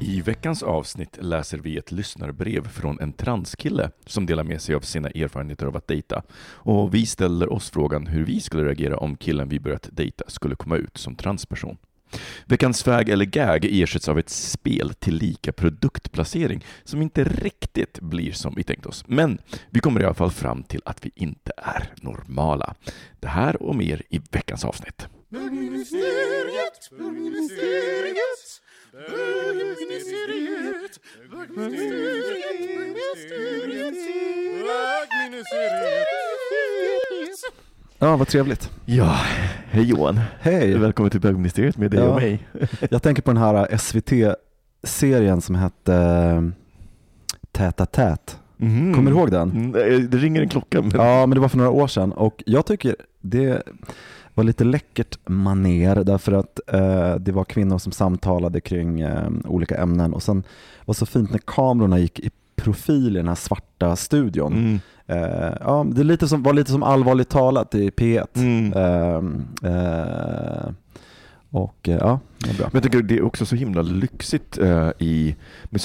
I veckans avsnitt läser vi ett lyssnarbrev från en transkille som delar med sig av sina erfarenheter av att dejta. Och vi ställer oss frågan hur vi skulle reagera om killen vi börjat dejta skulle komma ut som transperson. Veckans fag eller gag ersätts av ett spel till lika produktplacering som inte riktigt blir som vi tänkt oss. Men vi kommer i alla fall fram till att vi inte är normala. Det här och mer i veckans avsnitt. Bögministeriet, bögministeriet, bögministeriet, bögministeriet, bögministeriet. Ja, vad trevligt. Ja, hej Johan. Hej. Välkommen till bögministeriet med dig Ja. och mig. Jag tänker på den här SVT-serien som hette eh, Täta tät. Mhm. Kommer du ihåg den? Mm, Det ringer en klocka. Men... Ja, men det var för några år sedan och jag tycker det var lite läckert maner därför att eh, det var kvinnor som samtalade kring eh, olika ämnen och sen var så fint när kamerorna gick i profil i den här svarta studion. Mm. Eh, ja, det lite som, var lite som allvarligt talat i P1. Mm. Och eh, ja, det är bra. Men jag tycker det är också så himla lyxigt eh, i,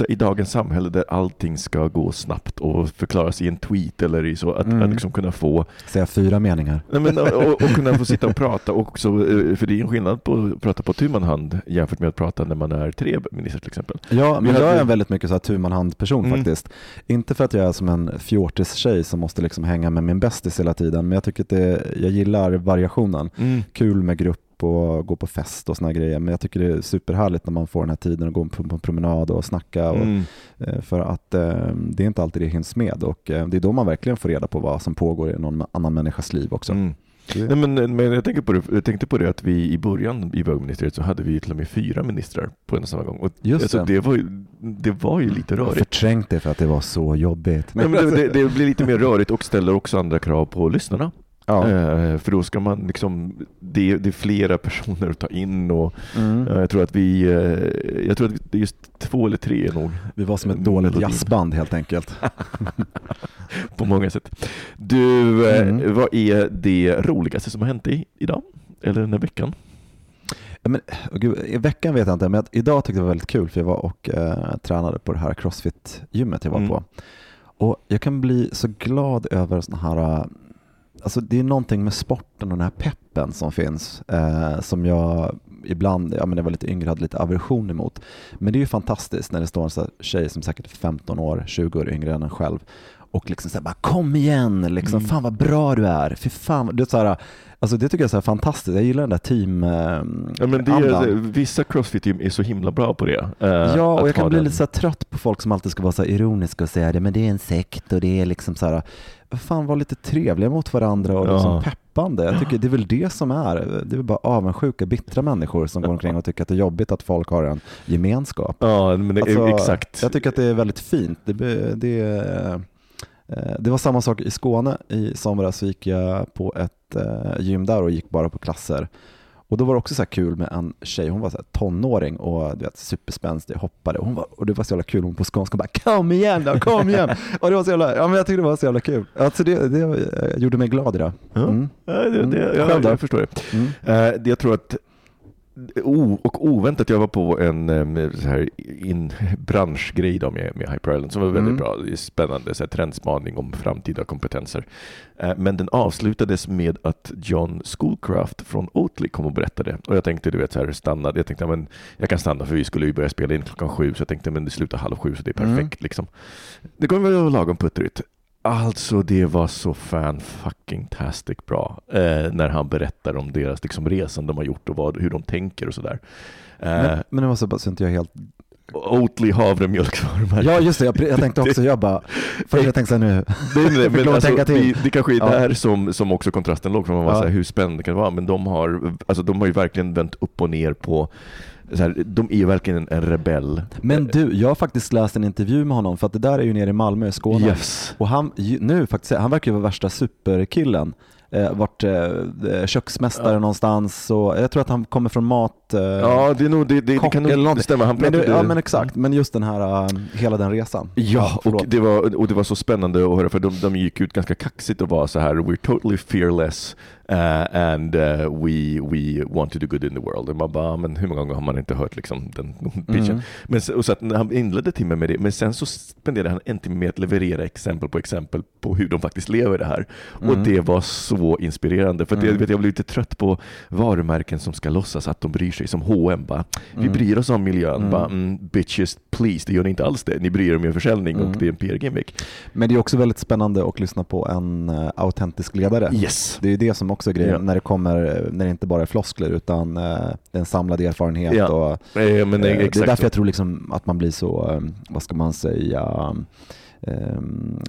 i dagens samhälle där allting ska gå snabbt och förklaras i en tweet eller i så, att, Mm. att liksom kunna få Säga fyra meningar. Nej, men, och, och kunna få sitta och prata också, eh, för det är en skillnad på att prata på tu hand jämfört med att prata när man är tre ministrar till exempel. Ja, men jag är en väldigt mycket så här tu man hand person Mm. faktiskt. Inte för att jag är som en fjortis-tjej som måste liksom hänga med min bästis hela tiden, men jag tycker att det, jag gillar variationen. Kul med grupp och gå på fest och såna grejer, men jag tycker det är superhärligt när man får den här tiden att gå på på en promenad och snacka. Och, Mm. eh, För att eh, det är inte alltid det hinns med och eh, det är då man verkligen får reda på vad som pågår i någon annan människas liv också. Mm. Nej, men, men jag, tänker på det, jag tänkte på det att vi i början i bögministeriet så hade vi till och med fyra ministrar på en och samma gång. Och, Just alltså, det. det. var ju, det var ju lite Jag rörigt. förträngt det för att det var så jobbigt. Nej, men det, det, det blir lite mer rörigt och ställer också andra krav på lyssnarna. Ja. Eh, för då ska man liksom, det, det är flera personer att ta in och Mm. eh, jag tror att vi, eh, jag tror att det är just två eller tre är nog Vi var som ett dåligt Melodin. jazzband helt enkelt. på många sätt. Du, Mm. vad är det roligaste som har hänt dig idag? Eller den här veckan? Ja, men, gud, I veckan vet jag inte, men att idag tyckte jag det var väldigt kul för jag var och eh, tränade på det här crossfit-gymmet jag var Mm. på. Och jag kan bli så glad över sådana här, alltså det är någonting med sporten och den här peppen som finns eh, som jag ibland, ja men jag var lite yngre, hade lite aversion emot. Men det är ju fantastiskt när det står en sån tjej som säkert är 15 år, 20 år yngre än en själv och liksom säger bara kom igen, liksom, Mm. fan vad bra du är, fy fan, du vet, så här, alltså det tycker jag är så fantastiskt, jag gillar den där team eh, Ja, men det är, vissa crossfit-gym är så himla bra på det. eh, Ja, och jag kan bli den. lite så trött på folk som alltid ska vara så ironiska och säga det, men det är en sekt och det är liksom så här, fan var lite trevliga mot varandra och Ja. liksom peppande. Jag tycker det är väl det som är, det är väl bara avundsjuka, bittra människor som går omkring och tycker att det är jobbigt att folk har en gemenskap. Ja, men det, Alltså, exakt. Jag tycker att det är väldigt fint. Det, det, eh, det var samma sak i Skåne. I somras så gick jag på ett eh, gym där och gick bara på klasser. Och då var det också så kul med en tjej, hon var så tonåring och du vet, superspänstig, hoppade. Och, hon var, och det var så jävla kul, hon på skånska bara ”Kom igen då, kom igen!” och det var så jävla, ja, men Jag tyckte det var så jävla kul. Alltså det, det gjorde mig glad idag. Mm. Ja, det, det, Mm. jag, Själv då? jag förstår det. Mm. Det- jag tror att O, och oväntat, jag var på en så här, in, branschgrej då med, med Hyper Island som var väldigt Mm. bra. Spännande så här, trendspaning om framtida kompetenser. Eh, men den avslutades med att John Schoolcraft från Oatly kom och berättade. Och jag tänkte, du vet, så här, stannade. Jag tänkte, men jag kan stanna för vi skulle ju börja spela in klockan sju. Så jag tänkte, men det slutar halv sju så det är Mm. perfekt. Liksom. Det kommer väl vara lagom puttrigt. Alltså det var så fan fucking tastic bra eh, när han berättar om deras liksom, resan de har gjort och vad, hur de tänker och sådär. Eh, Men, men det var så, bara så inte jag helt... Oatly havremjölksvarumärke. Ja just det, jag, jag tänkte också, jag bara, för jag tänkte så nu, nej, fick men alltså, tänka till. vi, det kanske är Ja. där som, som också kontrasten låg, för man var Ja. så här, hur spännande kan det vara? Men de har, alltså, de har ju verkligen vänt upp och ner på, här, de är ju verkligen en, rebell. Men du, jag har faktiskt läst en intervju med honom, för att det där är ju nere i Malmö i Skåne. Yes. Och han, nu faktiskt, han verkar ju vara värsta superkillen. Eh, varit eh, köksmästare Ja. någonstans och jag tror att han kommer från mat... Eh, Ja, det, är nog, det, det, det kan nog stämma. Han men, det, ja men exakt, men just den här, eh, hela den resan. Ja, förlåt. och det, var, och det var så spännande att höra för de, de gick ut ganska kaxigt och var så här We're totally fearless uh, and uh, we, we want to do good in the world. Och man bara, men hur många gånger har man inte hört liksom, den pitchen? Mm. Men, så- och så att han inledde timmen med det, men sen så spenderade han en timme med att leverera exempel på exempel på hur de faktiskt lever det här. Och Mm. det var så inspirerande. För att jag, Mm. vet, jag blev lite trött på varumärken som ska låtsas att de bryr sig, som H&M bara, vi Mm. bryr oss om miljön. Mm. Bara, mm, bitches, please, det gör ni inte alls det. Ni bryr er om er försäljning Mm. och det är en PR-gimmick. Men det är också väldigt spännande att lyssna på en uh, autentisk ledare. Yes. Det är det som också är grejen, Ja. när det kommer, när det inte bara är floskler utan eh, det är en samlad erfarenhet. Ja, Och, Eh, men, eh, eh, det är därför jag tror liksom att man blir så, eh, vad ska man säga, eh,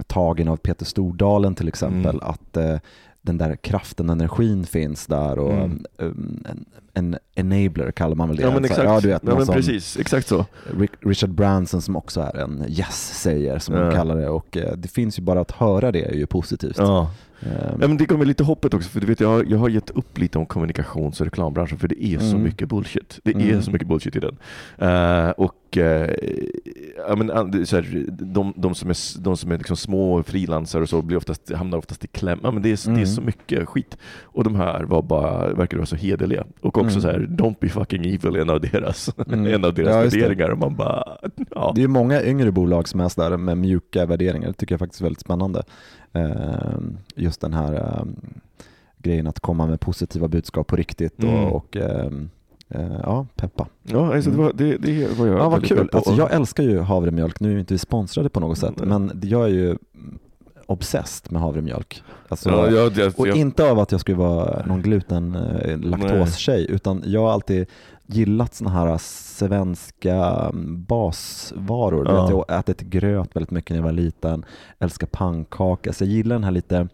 tagen av Peter Stordalen till exempel. Mm. Att eh, den där kraften, energin finns där och Mm. um, en, en enabler kallar man väl det. Ja men Så, exakt. Ja, du vet, ja, men precis, exakt så. Richard Branson som också är en yes-säger som Ja. de kallar det och eh, det finns ju bara att höra det är ju positivt. Ja. Ehm, Ja, men det gav mig lite hoppet också, för du vet, jag, har, jag har gett upp lite om kommunikations och reklambranschen, för det är så Mm. mycket bullshit. Det är Mm. så mycket bullshit i den. Eh, och eh, ja, men, är så här, de, de som är, de som är liksom små frilansare och så blir oftast, hamnar oftast i kläm. Ja, men det, är, det är Mm. så mycket skit. Och de här var bara, verkar vara så hederliga. Och också Mm. så här, don't be fucking evil, en av deras, Mm. en av deras Ja, värderingar. Och man bara, ja. Det är många yngre bolag som är sådär med mjuka värderingar. Det tycker jag faktiskt är väldigt spännande. Ehm, Just den här ehm, grejen att komma med positiva budskap på riktigt Mm. och, och ehm, eh, ja, peppa. Ja, alltså, det, var, det, det var jag Ja, vad kul. Alltså, jag älskar ju havremjölk. Nu är ju inte vi sponsrade på något sätt, Mm. men jag är ju obsessed med havremjälk. Alltså, ja, jag, jag, Och jag, inte av att jag skulle vara någon gluten eh, laktostjej utan jag har alltid gillat såna här svenska mm, basvaror. Ja. Ja. Jag ätit gröt väldigt mycket när jag var liten, älskar pannkaka. Så jag gillar den här lite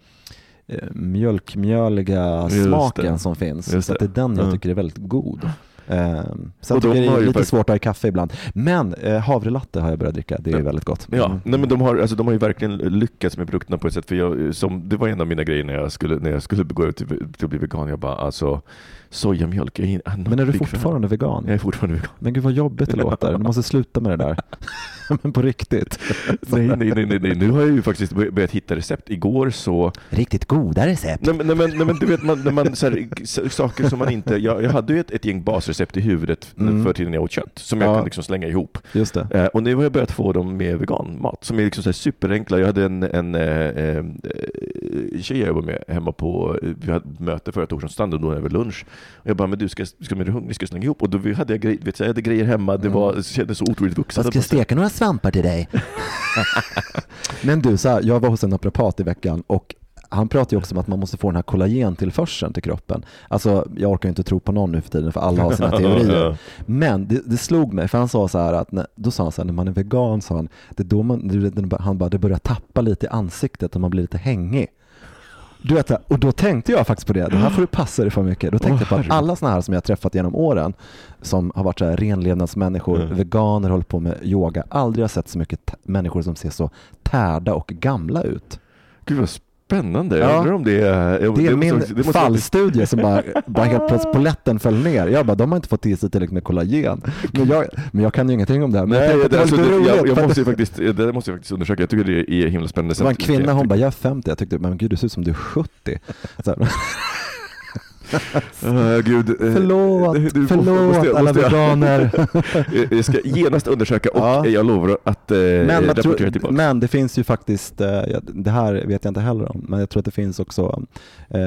eh, mjölkmjöliga smaken det. som finns. Just så det är den jag Ja. tycker är väldigt god. Um, sen Och de tycker det är lite svårt att ha i kaffe ibland. Men eh, havrelatte har jag börjat dricka, det är Ja. väldigt gott. Ja, Mm. nej, men de har, alltså, de har ju verkligen lyckats med produkterna på ett sätt, för jag, som, det var en av mina grejer när jag skulle, när jag skulle gå över till, till att bli vegan, jag bara alltså sojamjölk, jag Men är du fortfarande vegan? Jag är fortfarande vegan. Men gud vad jobbigt det låter. Du måste sluta med det där. Men på riktigt. Nej, nej, nej, nej, nej, nu har jag ju faktiskt bör- börjat hitta recept. Igår så, Riktigt goda recept. nej, men- nej, men, nej, men du vet, man, när man, så här, saker som man inte, jag, jag hade ju ett, ett gäng basrecept i huvudet Mm. för tiden jag åt kött, som jag Ja. kan liksom slänga ihop. Just det. Eh, och nu har jag börjat få dem med veganmat som är liksom så superenkla. Jag hade en, en eh, eh, tjej jag var med hemma på, vi hade möte förra torsdagen och då över lunch. Och jag bara, men du ska, ska bli hungrig, ska slänga ihop? Och då hade jag, grej, vet, du, jag hade grejer hemma, det, var, det kändes så otroligt vuxet. Jag ska steka några svampar till dig. Men du, så här, jag var hos en naprapat i veckan och han pratar ju också om att man måste få den här kollagentillförseln till kroppen. Alltså, jag orkar ju inte tro på någon nu för tiden för alla har sina teorier. Men det, det slog mig, för han sa så här att, när, då sa han så här, när man är vegan, sa han, det är då man, han bara, det börjar tappa lite i ansiktet och man blir lite hängig. Du vet, och då tänkte jag faktiskt på det, det här får du passa dig för mycket. Då tänkte jag på att alla sådana här som jag har träffat genom åren, som har varit så här renlevnadsmänniskor, Mm. veganer, hållit på med yoga, aldrig har sett så mycket människor som ser så tärda och gamla ut. Gud vad Spännande. Ja. Jag undrar om det är... Det är måste min också- det måste- fallstudie som bara, bara helt plötsligt poletten föll ner. Jag bara, de har inte fått i sig tillräckligt med kollagen. Men jag, men jag kan ju ingenting om det här. Men Nej, jag det, det alltså, det, jag, jag måste faktiskt, det måste jag faktiskt undersöka. Jag tycker det är himla spännande. det var en kvinna, hon bara, jag är 50. Jag tyckte, men gud du ser ut som du är 70. Åh, gud. eh, förlåt, du- du- förlåt måste alla måste veganer. Jag ska genast undersöka och Ja. jag lovar att eh, Men, rapportera tror, tillbaka. men det finns ju faktiskt, eh, det här vet jag inte heller om, men jag tror att det finns också, eh,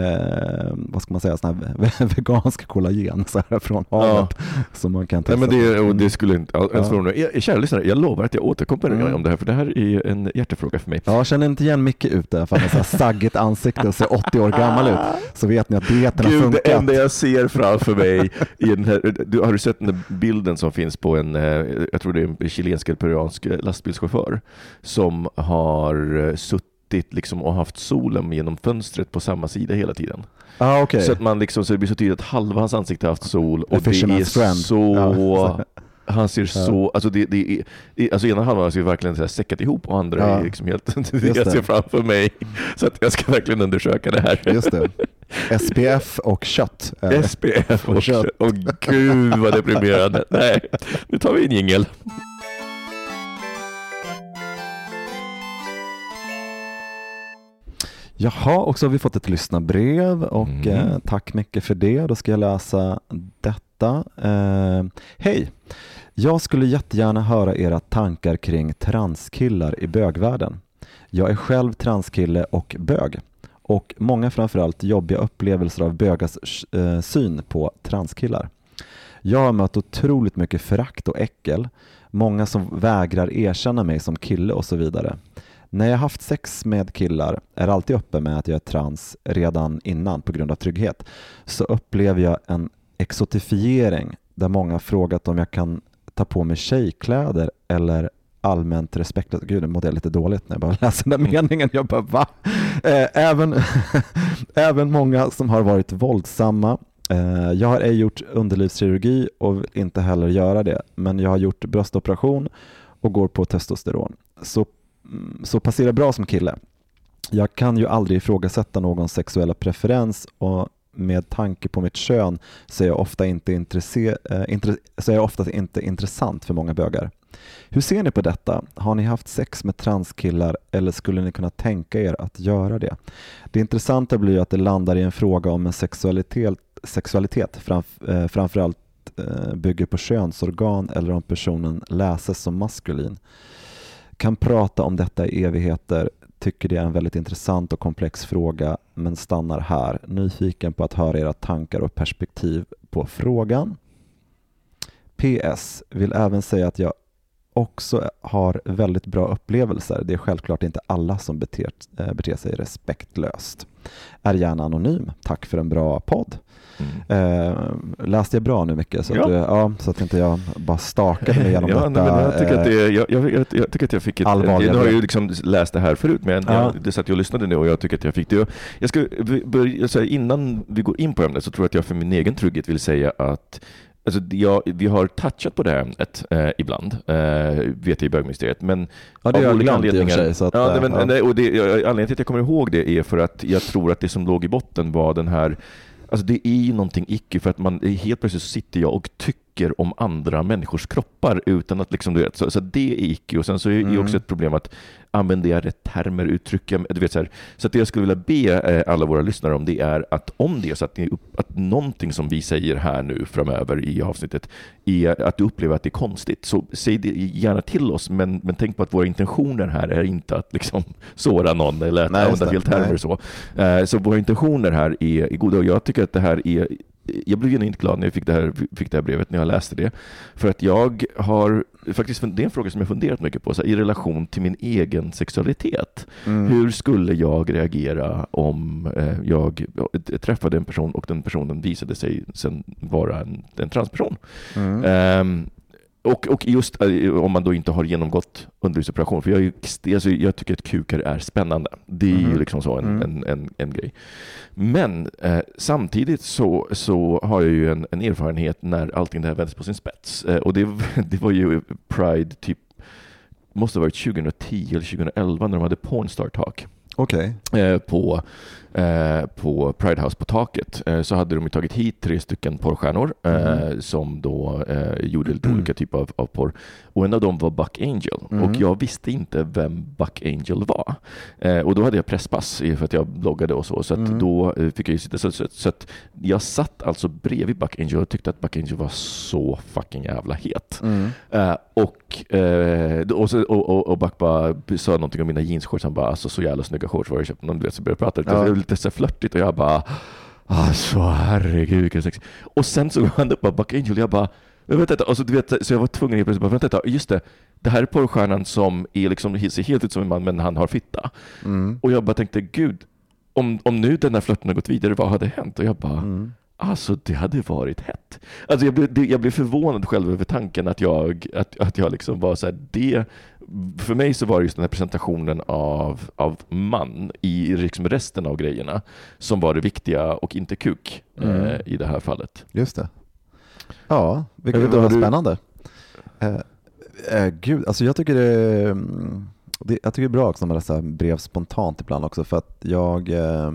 vad ska man säga, sån här vegansk kollagen så här, från havet som man kan Nej, testa. men det, det skulle inte alls Ja. Jag- Kära lyssnare, jag lovar att jag återkommer Mm. om det här, för det här är en hjärtefråga för mig. Ja, jag känner inte igen Micke ute för han har saggigt ansikte och ser 80 år gammal ut. Så vet ni att har Gud, funkat. det enda jag ser framför mig i den här, du, har du sett den där bilden som finns på en, eh, jag tror det är en chilensk eller peruansk lastbilschaufför som har eh, suttit liksom och haft solen genom fönstret på samma sida hela tiden. ah, okej. Så att man liksom, så det blir så tydligt att halva hans ansikte har haft sol och det är friend. så Ja. Han ser så, alltså det, det alltså ena halvan ju verkligen så här säckat ihop och andra Ja. är liksom helt, jag ser framför mig. Så att jag ska verkligen undersöka det här. Just det. SPF och kött. Eh, SPF Och och kött. Åh gud vad deprimerande. Nej, nu tar vi en jingel. Jaha, och så har vi fått ett lyssnarbrev och Mm. eh, tack mycket för det. Då ska jag läsa detta. Eh, Hej! Jag skulle jättegärna höra era tankar kring transkillar i bögvärlden. Jag är själv transkille och bög och många framförallt jobbiga upplevelser av bögars eh, syn på transkillar. Jag har mött otroligt mycket förakt och äckel, många som vägrar erkänna mig som kille och så vidare. När jag haft sex med killar är alltid öppen med att jag är trans redan innan på grund av trygghet, så upplever jag en exotifiering där många frågat om jag kan ta på mig tjejkläder eller allmänt respektlöst. Gud, nu mådde jag lite dåligt när jag bara läste den där meningen. Jag bara, va? Eh, även, även många som har varit våldsamma. Eh, jag har ej gjort underlivskirurgi och vill inte heller göra det, men jag har gjort bröstoperation och går på testosteron. Så, mm, så passerar bra som kille. Jag kan ju aldrig ifrågasätta någons sexuella preferens och med tanke på mitt kön så är jag ofta inte, intresse, eh, intre, så är jag oftast inte intressant för många bögar. Hur ser ni på detta? Har ni haft sex med transkillar eller skulle ni kunna tänka er att göra det? Det intressanta blir ju att det landar i en fråga om en sexualitet, sexualitet framf, eh, framförallt eh, bygger på könsorgan eller om personen läses som maskulin. Kan prata om detta i evigheter, tycker det är en väldigt intressant och komplex fråga men stannar här. Nyfiken på att höra era tankar och perspektiv på frågan. PS. Vill även säga att jag också har väldigt bra upplevelser. Det är självklart inte alla som beter, eh, beter sig respektlöst. Är gärna anonym. Tack för en bra podd. Eh, läste jag bra nu mycket så, Ja. att, ja, så att inte jag bara stakade mig igenom ja, detta. nej, men jag, tycker att eh, det, jag, jag, jag, jag tycker att jag fick ett... Allvarliga Nu har jag ju liksom läst det här förut, men Ja. jag, det satt jag och lyssnade nu och jag tycker att jag fick det. Jag, ska börja, innan vi går in på ämnet så tror jag att jag för min egen trygghet vill säga att Alltså, jag, vi har touchat på det här ämnet eh, ibland, eh, vet jag i bögmysteriet, men Ja, det av jag olika anledningar- sig, så att, ja, eh, nej, men, ja. nej, och det, anledningen till att jag kommer ihåg det är för att jag tror att det som låg i botten var den här Alltså det är ju någonting icke för att man helt plötsligt sitter jag och tycker om andra människors kroppar utan att liksom, du vet, så, så det är icke. Och sen så är det Mm. också ett problem att använder jag rätt termer, uttryck, jag- du vet så här. Så att det jag skulle vilja be eh, alla våra lyssnare om det är att om det är så att, ni att någonting som vi säger här nu framöver i avsnittet är att du upplever att det är konstigt, så säg det gärna till oss, men, men tänk på att våra intentioner här är inte att liksom såra någon eller att Nej, använda fel termer så. Eh, Så våra intentioner här är, är goda och jag tycker att det här är jag blev genuint glad när jag fick det, här, fick det här brevet, när jag läste det. För att jag har, faktiskt, det är en fråga som jag funderat mycket på, så här, i relation till min egen sexualitet. Mm. Hur skulle jag reagera om eh, jag träffade en person och den personen visade sig sen vara en, en transperson? Mm. Ehm, och, och just eh, om man då inte har genomgått underlivsoperation, för jag, är alltså, jag tycker att kukar är spännande. Det är ju Mhm. liksom så en, Mm. en, en, en grej. Men eh, samtidigt så, så har jag ju en, en erfarenhet när allting det här vänds på sin spets. Eh, och det, det var ju Pride typ måste ha varit 2010 eller 2011 när de hade Pornstar Talk. Okej. eh, på, eh, på Pride House på taket eh, så hade de tagit hit tre stycken porrstjärnor eh, som då gjorde lite olika typer av, av porr. Och en av dem var Buck Angel och jag visste inte vem Buck Angel var. Och då hade jag presspass för att jag bloggade och så, så att då fick jag sitta. Så, så, så att jag satt alltså bredvid Buck Angel och tyckte att Buck Angel var så fucking jävla het. Eh, och, och, så, och, och, och Buck bara sa någonting om mina jeansshorts. Han bara, alltså så jävla snygga shorts var jag köpt. Någon du vet, så började prata lite, Ja. Lite så flörtigt och jag bara, alltså herregud vilken sex. Och sen så går han upp och Angel och jag bara, men vänta, ett tag. och så, du vet, så jag var tvungen att plötsligt bara, vänta, ett just det, det här är porrstjärnan som är liksom, ser helt ut som en man men han har fitta. Och jag bara tänkte, gud, om, om nu den här flörten har gått vidare, vad hade hänt? Och jag bara, Alltså det hade varit hett. Alltså jag blev, jag blev förvånad själv över tanken att jag, att, att jag liksom var så här, det, för mig så var det just den här presentationen av, av man i liksom resten av grejerna som var det viktiga och inte kuk eh, i det här fallet. Just det. Ja, vilket var du- spännande. Eh, eh, gud, alltså jag tycker det är, mm, det, jag tycker det är bra också när man läser brev spontant ibland också för att jag, eh,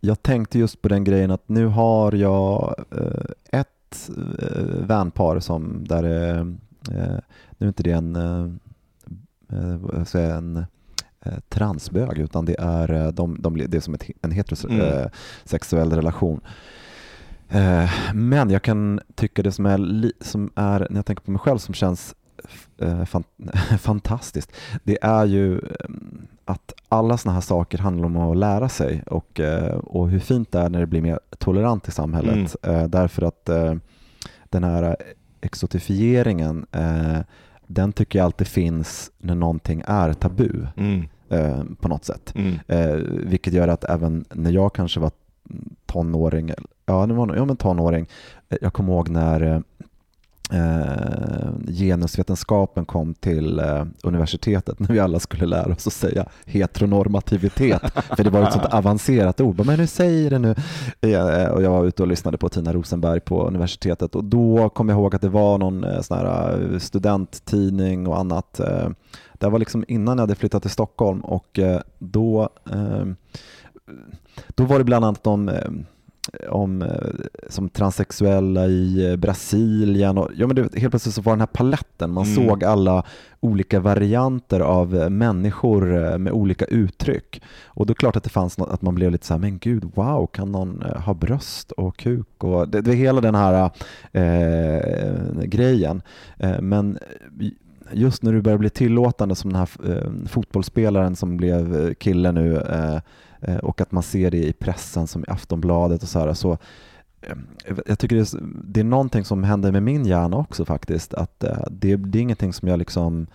jag tänkte just på den grejen att nu har jag eh, ett eh, vänpar som där är, nu är inte det en, säga, en eh, transbög utan det är, eh, de, de, det är som ett, en heterosexuell relation. Eh, Men jag kan tycka det som är, som är, när jag tänker på mig själv, som känns fan, fantastiskt, det är ju att alla sådana här saker handlar om att lära sig och, och hur fint det är när det blir mer tolerant i samhället. Eh, Därför att den här exotifieringen, den tycker jag alltid finns när någonting är tabu Mm. eh, på något sätt. Mm. Eh, vilket gör att även när jag kanske var tonåring, ja, det var ja men tonåring, eh, jag kommer ihåg när eh, genusvetenskapen kom till eh, universitetet när vi alla skulle lära oss att säga heteronormativitet, för det var ett sånt avancerat ord. Men hur säger det nu? Eh, och jag var ute och lyssnade på Tina Rosenberg på universitetet och då kom jag ihåg att det var någon eh, sån här eh, studenttidning och annat. Eh, det var liksom innan jag hade flyttat till Stockholm och eh, då, då var det bland annat om om eh, som transsexuella i eh, Brasilien. Och, ja, men det, helt plötsligt så var den här paletten, man Mm. såg alla olika varianter av eh, människor med olika uttryck. Och då är det klart att det fanns något, att man blev lite så här, men gud, wow, kan någon ha bröst och kuk? Och det, det är hela den här eh, grejen. Eh, men just när du börjar bli tillåtande som den här eh, fotbollsspelaren som blev kille nu och att man ser det i pressen som i Aftonbladet och så här, så eh, jag tycker det är, det är någonting som händer med min hjärna också faktiskt, att eh, det, det är ingenting som jag liksom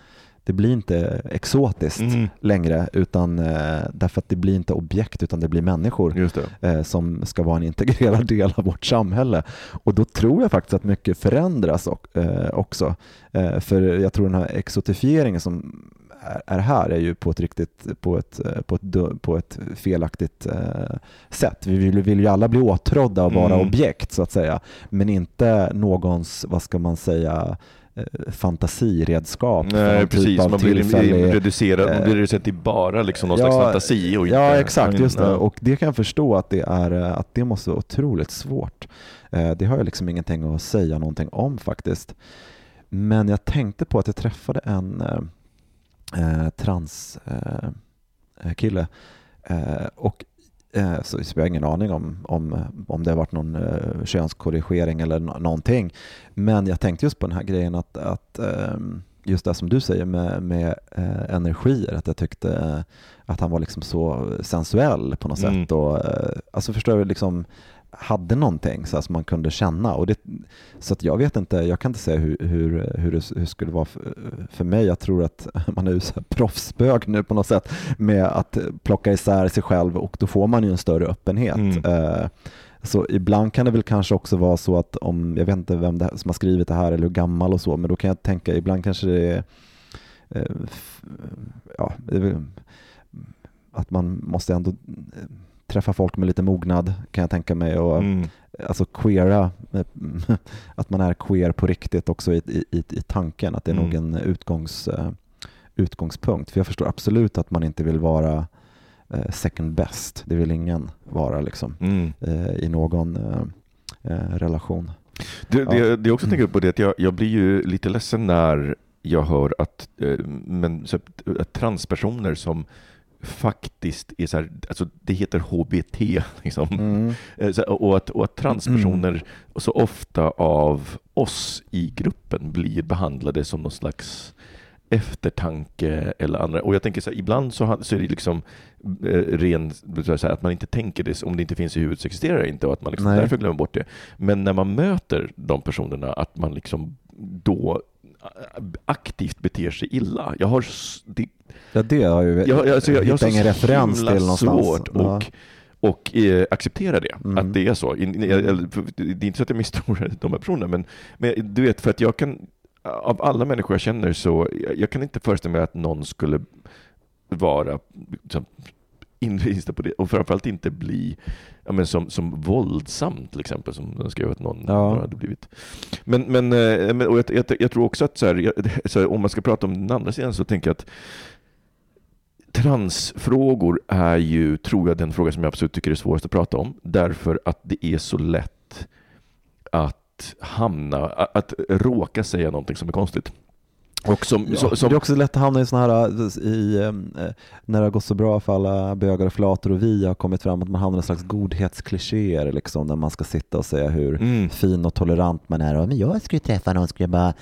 det blir inte exotiskt Mm. längre utan eh, därför att det blir inte objekt utan det blir människor det. eh, som ska vara en integrerad del av vårt samhälle. Och då tror jag faktiskt att mycket förändras eh, också. Eh, för jag tror den här exotifieringen som är- är här är ju på ett riktigt, på ett, på ett, på ett felaktigt eh, sätt. Vi vill, vill ju alla bli åtrådda och vara Mm. objekt så att säga, men inte någons, vad ska man säga, eh, fantasiredskap. Nej någon precis, typ man blir tillfällig- reducerad, man blir reducerad till bara liksom någon slags fantasi och inte... Ja, exakt. Just det. Ja. Och det kan jag förstå att det, är, eh, att det måste vara otroligt svårt. Det har jag liksom ingenting att säga någonting om faktiskt. Men jag tänkte på att jag träffade en eh, eh, trans eh, eh, och eh, så jag har ingen aning om, om, om det har varit någon eh, könskorrigering eller nå- någonting. Men jag tänkte just på den här grejen att, att ehm, just det som du säger med, med eh, energier, att jag tyckte att han var liksom så sensuell på något Mm. sätt. Och, alltså förstår du, liksom hade någonting så som man kunde känna. Och det, så att jag vet inte, jag kan inte säga hur, hur, hur, det, hur skulle vara för, för mig. Jag tror att man är ju så proffsbög nu på något sätt med att plocka isär sig själv och då får man ju en större öppenhet. Mm. Eh, så ibland kan det väl kanske också vara så att om, jag vet inte vem det som har skrivit det här eller hur gammal och så, men då kan jag tänka ibland kanske det är, eh, ja, det är väl, att man måste ändå eh, träffa folk med lite mognad kan jag tänka mig och Mm. alltså queera, att man är queer på riktigt också i, i, i, tanken, att det är nog Mm. en utgångs, eh, utgångspunkt. För jag förstår absolut att man inte vill vara eh, second best. Det vill ingen vara liksom, Mm. eh, i någon relation. Det, Ja. det, det jag också Mm. tänker på det att jag, jag blir ju lite ledsen när jag hör att, men, så att transpersoner som faktiskt är så här, alltså det heter HBT, liksom. Mm. Eh, så, och, att, och att transpersoner så ofta av oss i gruppen blir behandlade som någon slags eftertanke eller andra. Och jag tänker så här, ibland så, så är det liksom eh, ren, så här, att man inte tänker det, om det inte finns i huvudet så existerar det inte och att man liksom därför glömmer bort det. Men när man möter de personerna, att man liksom då aktivt beter sig illa. Jag har, det, Ja, det har ju, jag, alltså jag, jag har hittat så ingen referens till någonstans. svårt Ja. och, och eh, acceptera det, Mm. att det är så. Jag- för Det är inte så att jag misstror de här personerna, men, men du vet, för att jag kan, av alla människor jag känner så, jag, jag kan inte föreställa mig att någon skulle vara liksom, inriktad på det, och framförallt inte bli ja, men som, som våldsam till exempel, som de skrev att någon Ja. hade blivit. Men, men, eh, men och jag, jag, jag tror också att så här, jag, så här, om man ska prata om den andra sidan så tänker jag att transfrågor är ju, tror jag, den fråga som jag absolut tycker är svårast att prata om. Därför att det är så lätt att hamna, att, att råka säga någonting som är konstigt. Och som, Ja, så, som Det är också lätt att hamna i sådana här, i, eh, när det har gått så bra för alla bögar och flator och vi har kommit fram att man hamnar i en slags godhetsklichéer liksom, när man ska sitta och säga hur Mm. fin och tolerant man är. Och, men jag skulle träffa någon, skulle jag bara,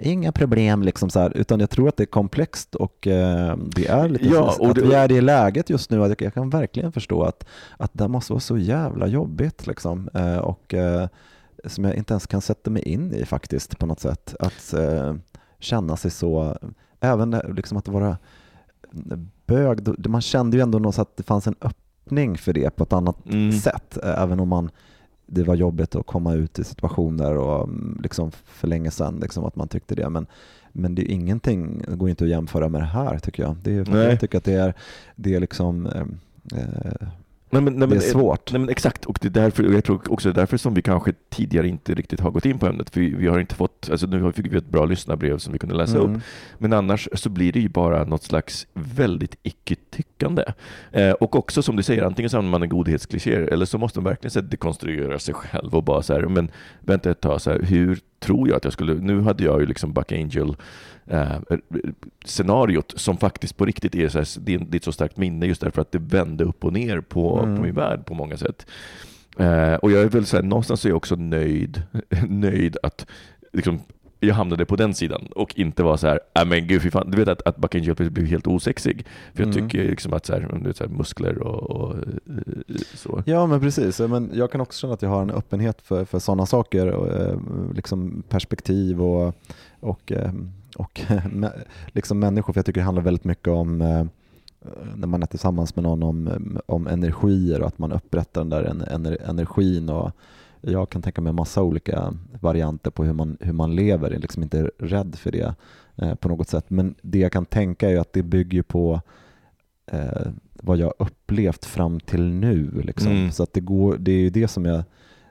inga problem liksom så här. Utan jag tror att det är komplext och eh, det är lite Ja, så, och att det- vi är i det läget just nu att jag, kan verkligen förstå att, att det måste vara så jävla jobbigt liksom. Eh, och eh, som jag inte ens kan sätta mig in i faktiskt på något sätt. Att eh, känna sig så, även när- liksom att vara bög, man kände ju ändå något så att det fanns en öppning för det på ett annat Mm. sätt, eh, även om man det var jobbigt att komma ut i situationer och mm, liksom för länge sedan liksom att man tyckte det. Men, men det är ingenting, det går inte att jämföra med det här tycker jag. Det är, Nej. jag tycker att det är, det är liksom eh, eh, Nej, men, nej, det är svårt. Nej, men exakt, och det är därför, jag tror också därför som vi kanske tidigare inte riktigt har gått in på ämnet, för vi, vi har inte fått, alltså nu fick vi ett bra lyssnarbrev som vi kunde läsa Mm. upp, men annars så blir det ju bara något slags väldigt icke-tyckande. Eh, och också som du säger, antingen så använder man en godhetsklichéer, eller så måste man verkligen så här, dekonstruera sig själv och bara så här, men vänta ett tag, så här, hur tror jag att jag skulle, nu hade jag ju liksom Buck Angel eh, scenariot som faktiskt på riktigt är, så här, det är ett så starkt minne just därför att det vände upp och ner på, Mm. på min värld på många sätt. Eh, och jag är väl så här, någonstans är jag också nöjd, nöjd att liksom, jag hamnade på den sidan och inte var så här, nej men gud fy fan, du vet att, att Buck Angel blev helt osexig. För jag Mm. tycker liksom att så här, du vet, så här, muskler och, och eh, så. Ja men precis, men jag kan också känna att jag har en öppenhet för, för sådana saker, och, eh, liksom perspektiv och, och, eh, och liksom människor, för jag tycker det handlar väldigt mycket om när man är tillsammans med någon om, om energier och att man upprättar den där en- ener, energin och jag kan tänka mig massa olika varianter på hur man, hur man lever, jag är liksom inte rädd för det eh, på något sätt. Men det jag kan tänka är att det bygger på eh, vad jag upplevt fram till nu. Liksom. Mm. Så att det, går, det är ju det som jag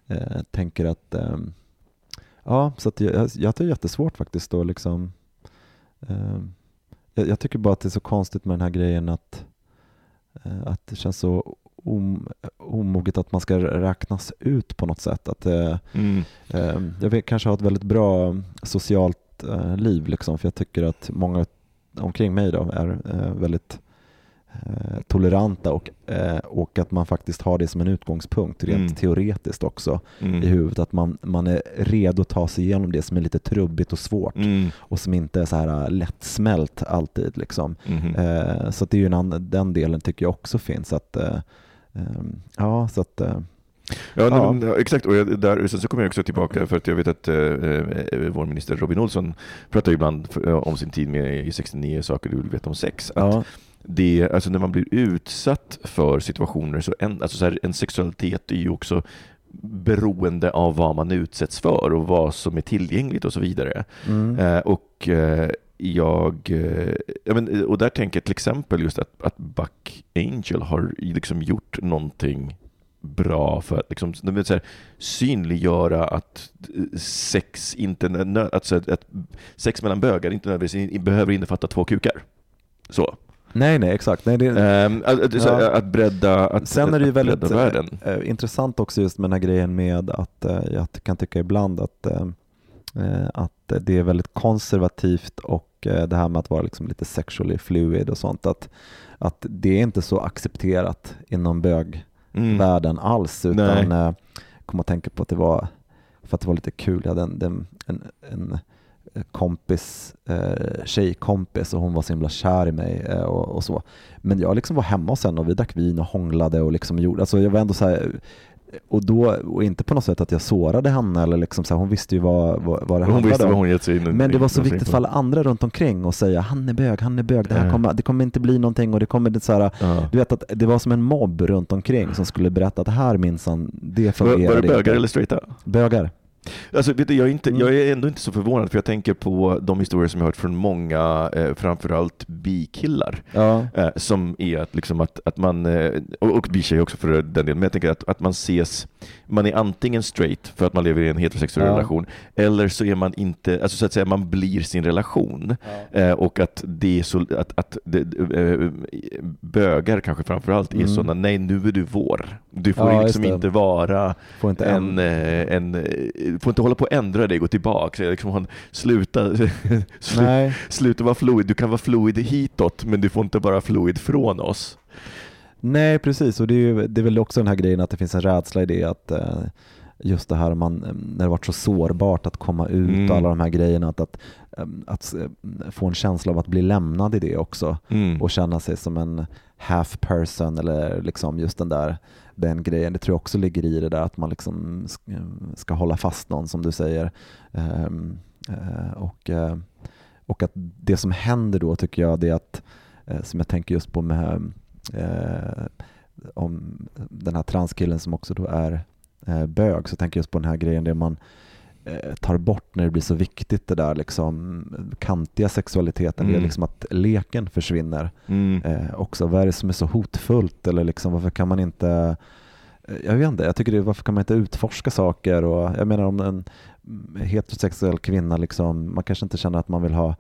eh, tänker att ehm, Ja, så att jag, jag, jag är jättesvårt faktiskt då liksom ehm, jag, jag tycker bara att det är så konstigt med den här grejen att, eh, att det känns så omoget att man ska räknas ut på något sätt. Att, eh, Mm. eh, jag vet, kanske har ett väldigt bra socialt eh, liv liksom, för jag tycker att många omkring mig då är eh, väldigt eh, toleranta och, eh, och att man faktiskt har det som en utgångspunkt rent Mm. teoretiskt också Mm. i huvudet. Att man, man är redo att ta sig igenom det som är lite trubbigt och svårt Mm. och som inte är så här lättsmält alltid. Liksom. Mhm. Eh, så det är ju en den delen tycker jag också finns. Att, eh, ja, så att, eh, Ja, Ja. exakt. Och jag, där, sen så kommer jag också tillbaka för att jag vet att eh, eh, vår minister Robin Olsson pratar ibland eh, om sin tid med i 69 saker du vill veta om sex. Att ja, det, alltså när man blir utsatt för situationer, så en, alltså så här, en sexualitet är ju också beroende av vad man utsätts för och vad som är tillgängligt och så vidare. mm, Eh, och eh, jag, eh, ja, men, och där tänker jag till exempel just att, att Buck Angel har liksom gjort någonting bra för att liksom, vill säga, synliggöra att eh, sex inte nö- att, så sex mellan bögar inte nödvändigtvis behöver innefatta två kukar. Så. Nej, nej, exakt. Nej, det, Ehm, att, så- Ja. att bredda, att, Sen är det ju väldigt världen. eh, intressant också just med den här grejen med att eh, jag kan tycka ibland att, eh, eh, att det är väldigt konservativt och eh, det här med att vara liksom lite sexually fluid och sånt. Att, att det är inte så accepterat inom bögvärlden Mm. alls. Utan eh, jag kommer att tänka på att det var, för att det var lite kul, jag hade en, en, en, en kompis, eh, tjejkompis och hon var så himla kär i mig eh, och, och så. Men jag liksom var hemma hos henne och vi drack vin och hånglade och liksom gjorde, alltså jag var ändå så här, och då, och inte på något sätt att jag sårade henne eller liksom så här, hon visste ju vad, vad, vad det Hon handlade om. hon in Men det var så viktigt för alla andra runt omkring att säga han är bög, han är bög, det här Ja. kommer, det kommer inte bli någonting och det kommer inte så här, Ja. du vet att det var som en mobb runt omkring som skulle berätta att det här minsann, det fungerar var det bögar inte. eller straighta? Bögar. Alltså, vet du, jag, är inte, Mm. jag är ändå inte så förvånad för jag tänker på de historier som jag hört från många, eh, framförallt bikillar. Ja. Eh, som är att, liksom att, att man, eh, och, och bitjejer också för den delen, men jag tänker att, att man ses, man är antingen straight för att man lever i en heterosexuell Ja. relation, eller så är man inte, alltså så att säga, man blir sin relation. Eh, och att det är så, att, att det, eh, bögar kanske framförallt är Mm. sådana, nej nu är du vår. Du får Ja, liksom inte vara Får inte en, eh, en, eh, får inte hålla på att ändra dig, gå tillbaka. Liksom, han- sluta, slu, sluta vara fluid. Du kan vara fluid hitåt, men du får inte vara fluid från oss. Nej, precis. Och det är, ju, det är väl också den här grejen att det finns en rädsla i det att eh, just det här man, när det varit så sårbart att komma ut Mm. och alla de här grejerna, att, att, eh, att eh, få en känsla av att bli lämnad i det också Mm. och känna sig som en half person eller liksom just den där den grejen. Det tror jag också ligger i det där att man liksom ska hålla fast någon som du säger. Ehm, eh, och, eh, och att det som händer då tycker jag det är att, eh, som jag tänker just på med om den här transkillen som också då är bög så tänker jag just på den här grejen där man tar bort när det blir så viktigt det där liksom kantiga sexualiteten, det är Mm. liksom att leken försvinner Mm. eh, också. Vad är det som är så hotfullt eller liksom varför kan man inte eh, jag vet inte, jag tycker det, varför kan man inte utforska saker och jag menar om en mm, heterosexuell kvinna liksom, man kanske inte känner att man vill ha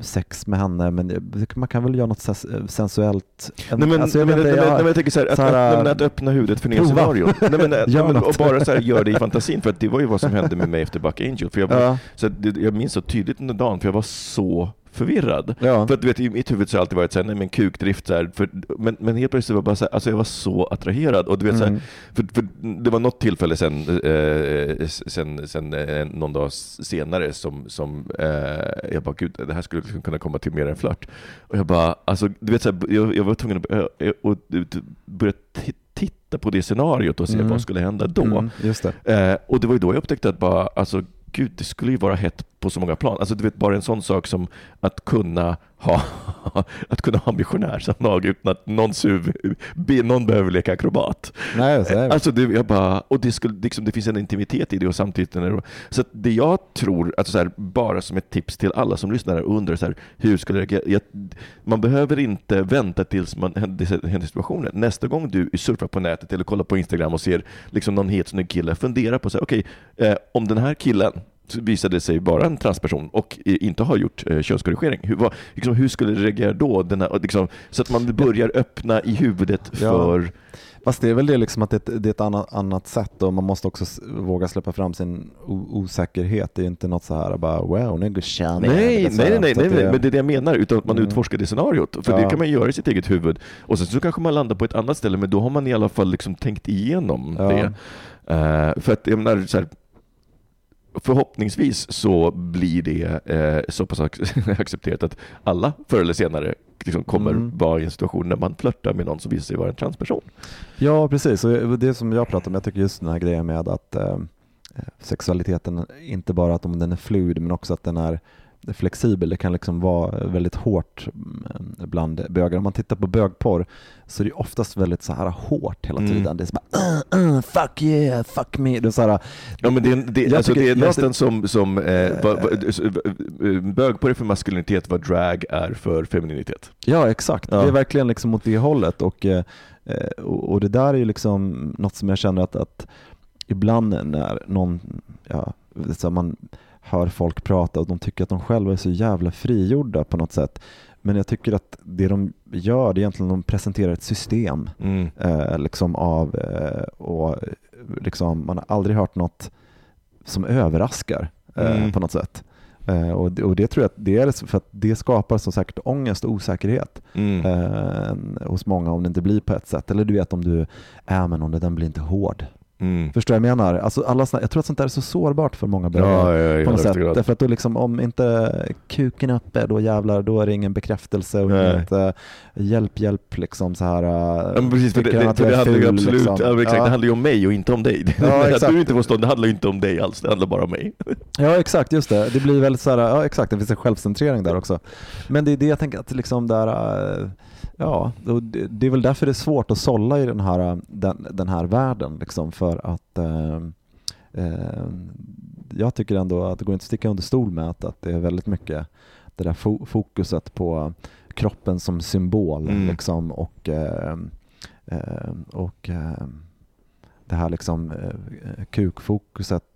sex med henne men man kan väl göra något sens- sensuellt. Nej, men, Alltså, jag nej, men, nej, jag- nej, men jag tänker så här, att, så här, att, nej, men att öppna huvudet för nya scenarion. Nej, men, Gör men, och bara så här, gör det i fantasin, för att det var ju vad som hände med mig efter Buck Angel. För jag, Ja. så jag minns så tydligt under dagen, för jag var så förvirrad. Ja. För att du vet, i mitt huvud så har det alltid varit så här, nej men kukdrift, så här, för, men, men helt plötsligt var jag bara så här, alltså jag var så attraherad. Och du vet, så här, Mm. för, för det var något tillfälle sen, eh, sen, sen eh, någon dag senare som, som eh, jag bara, gud, det här skulle liksom kunna komma till mer än flört. Och jag bara, alltså, du vet, så här, jag, jag var tvungen att börja- eh, och, börja ti- titta på det scenariot och se Mm. vad skulle hända då. Mm, det. Eh, och det var ju då jag upptäckte att bara, alltså gud, det skulle ju vara hett på så många plan. Alltså du vet, bara en sån sak som att kunna ha, att kunna ha missionärsanlag utan att någon, suv, be, någon behöver leka akrobat. Nej, så är det. Alltså det, jag bara, och det, skulle, liksom, det finns en intimitet i det och samtidigt det, Så det jag tror, alltså så här, bara som ett tips till alla som lyssnar och undrar så här, hur skulle jag, jag, man behöver inte vänta tills man händer situationen. Nästa gång du surfar på nätet eller kollar på Instagram och ser liksom någon het snygg kille, fundera på så här, okej, eh, om den här killen visade sig vara en transperson och inte har gjort eh, könskorrigering. Hur, vad, liksom, hur skulle det reagera då? Här, liksom, så att man börjar öppna i huvudet Ja. för Fast det är väl det liksom att det, det är ett annat, annat sätt och man måste också våga släppa fram sin osäkerhet. Det är inte något så här bara wow. Nej, Eller så nej, nej, nej, nej, men det är det jag menar, utan att man Mm. utforskar det scenariot. För Ja. det kan man göra i sitt eget huvud. Och sen så kanske man landar på ett annat ställe, men då har man i alla fall liksom tänkt igenom Ja. det. Eh, för att jag menar, så här, förhoppningsvis så blir det eh, så pass ac- accepterat att alla förr eller senare liksom kommer Mm. vara i en situation när man flörtar med någon som visar sig vara en transperson. Ja, precis. Och det som jag pratar om, jag tycker just den här grejen med att eh, sexualiteten, inte bara att om den är fluid, men också att den är flexibel. Det kan liksom vara väldigt hårt mm, bland bögar. Om man tittar på bögporr så är det oftast väldigt så här hårt hela Mm. tiden. Det är så bara uh, uh, fuck yeah, fuck me. Det är så här, Ja, men det, är- det, Jag alltså, tycker- det är jag nästan som, som eh, vad, eh, bögporr är för maskulinitet vad drag är för femininitet. Ja, exakt. Ja. Det är verkligen liksom åt det hållet. Och, eh, eh, och, och det där är ju liksom något som jag känner att, att ibland när någon, ja, så man hör folk prata och de tycker att de själva är så jävla frigjorda på något sätt. Men jag tycker att det de gör, det är egentligen de presenterar ett system Mm. eh, liksom av, eh, och liksom, man har aldrig hört något som överraskar eh, Mm. på något sätt. Eh, och, det, och det tror jag att det är för att det skapar så säkert ångest och osäkerhet Mm. eh, hos många om det inte blir på ett sätt. Eller du vet om du är med någon och den blir inte hård. Mm. Förstår jag menar? Alltså alla såna, jag tror att sånt där är så sårbart för många Ja, bögar. ja, ja, i på något allra sätt. högsta grad. Därför att då liksom, om inte kuken är uppe, då jävlar, då är det ingen bekräftelse och Nej. inget äh, hjälp, hjälp liksom så här. äh, Ja, precis, för det, det, för det handlar ju absolut, liksom. ja, exakt, Ja. det handlar ju om mig och inte om dig. Ja, att du inte får stå, det handlar ju inte om dig alls, det handlar bara om mig. Ja exakt, just det. Det blir väldigt så här, ja exakt, det finns en självcentrering där också. Men det är det jag tänker att liksom där, äh, ja, det, är väl därför det är svårt att sålla i den här, den, den här världen liksom för att äh, äh, jag tycker ändå att det går inte att sticka under stol med att, att det är väldigt mycket det där fo- fokuset på kroppen som symbol Mm. liksom och, äh, äh, och äh, det här liksom eh, kukfokuset eh,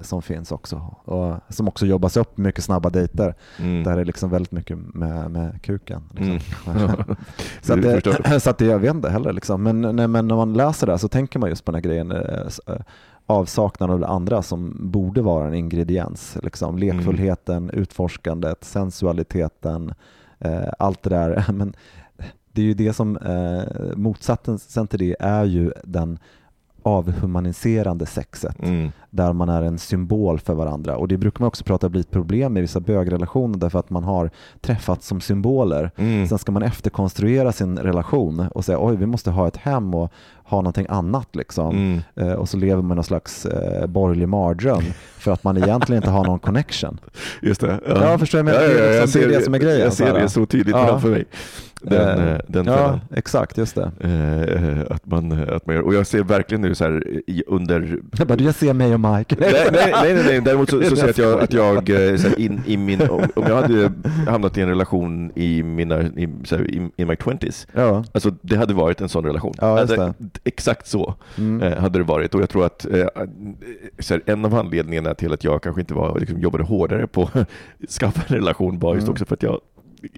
som finns också och som också jobbas upp mycket snabba dejter Mm. där det är liksom väldigt mycket med, med kuken. Liksom. Mm. så, att Det så att det, jag vet inte heller liksom. men, nej, men när man läser det här så tänker man just på den här grejen eh, eh, avsaknaden av det andra som borde vara en ingrediens. Liksom. Lekfullheten, utforskandet, sensualiteten, eh, allt det där. Men det är ju det som, eh, motsatsen till det är ju den avhumaniserande sexet Mm. där man är en symbol för varandra och det brukar man också prata bli ett problem i vissa bögrelationer därför att man har träffats som symboler. Mm. Sen ska man efterkonstruera sin relation och säga oj vi måste ha ett hem och ha någonting annat liksom. Mm. Eh, och så lever man någon slags eh, borgerlig mardröm för att man egentligen inte har någon connection. Just det. Ja, förstår jag, men det är liksom- det är det som är grejen, Jag ser det så tydligt Ja. framför mig. Den, Eh, eh, den ja, fällan. exakt, just det. Eh, att man, att man gör, och jag ser verkligen nu så här i, under Jag bara, jag ser mig och Mike. Nej, nej, nej, nej, nej. däremot så, så ser jag att jag, att jag eh, så här, in, i min, om, om jag hade hamnat i en relation i mina, i, så här, in, in my twenties, Ja, alltså det hade varit en sån relation. Ja, Hade- Exakt så mm. eh, hade det varit och jag tror att eh, så här, en av anledningarna till att jag kanske inte var, liksom, jobbade hårdare på att skaffa en relation var just Mm. också för att jag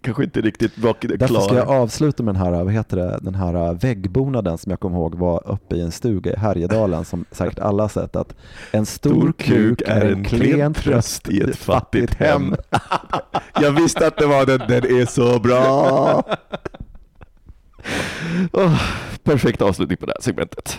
kanske inte riktigt var Därför klar. ska jag avsluta med den här, vad heter det, den här väggbonaden som jag kommer ihåg var uppe i en stuga i Härjedalen som säkert alla har sett att en stor kuk är en klen tröst i ett fattigt hem. jag visste att det var den, den är så bra. Åh, perfekt avslutning på det här segmentet.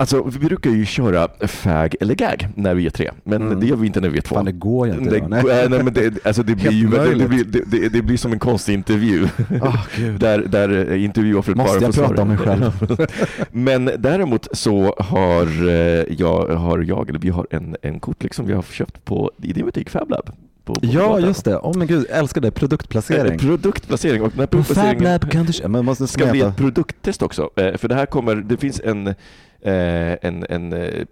Alltså, vi brukar ju köra fag eller gag när vi är tre, men Mm. det gör vi inte när vi är två. Fan det går ju inte det, då. Nej. nej. nej, men det, alltså det, blir Helt ju, det, det, möjligt. blir, det, det, det blir som en konstig intervju. Gud. där, där intervjuoffret Måste bara jag får prata om mig själv? men däremot så har eh, jag, har jag eller vi har en, en kortlek som vi har köpt på, i din butik FabLab. Ja, just det. Åh men gud, älskar det. Eh, Produktplacering. Produktplacering och den här produktplaceringen FabLab kan du... Man måste ska bli ett produkttest också. Eh, För det här kommer, det finns en en, en eh,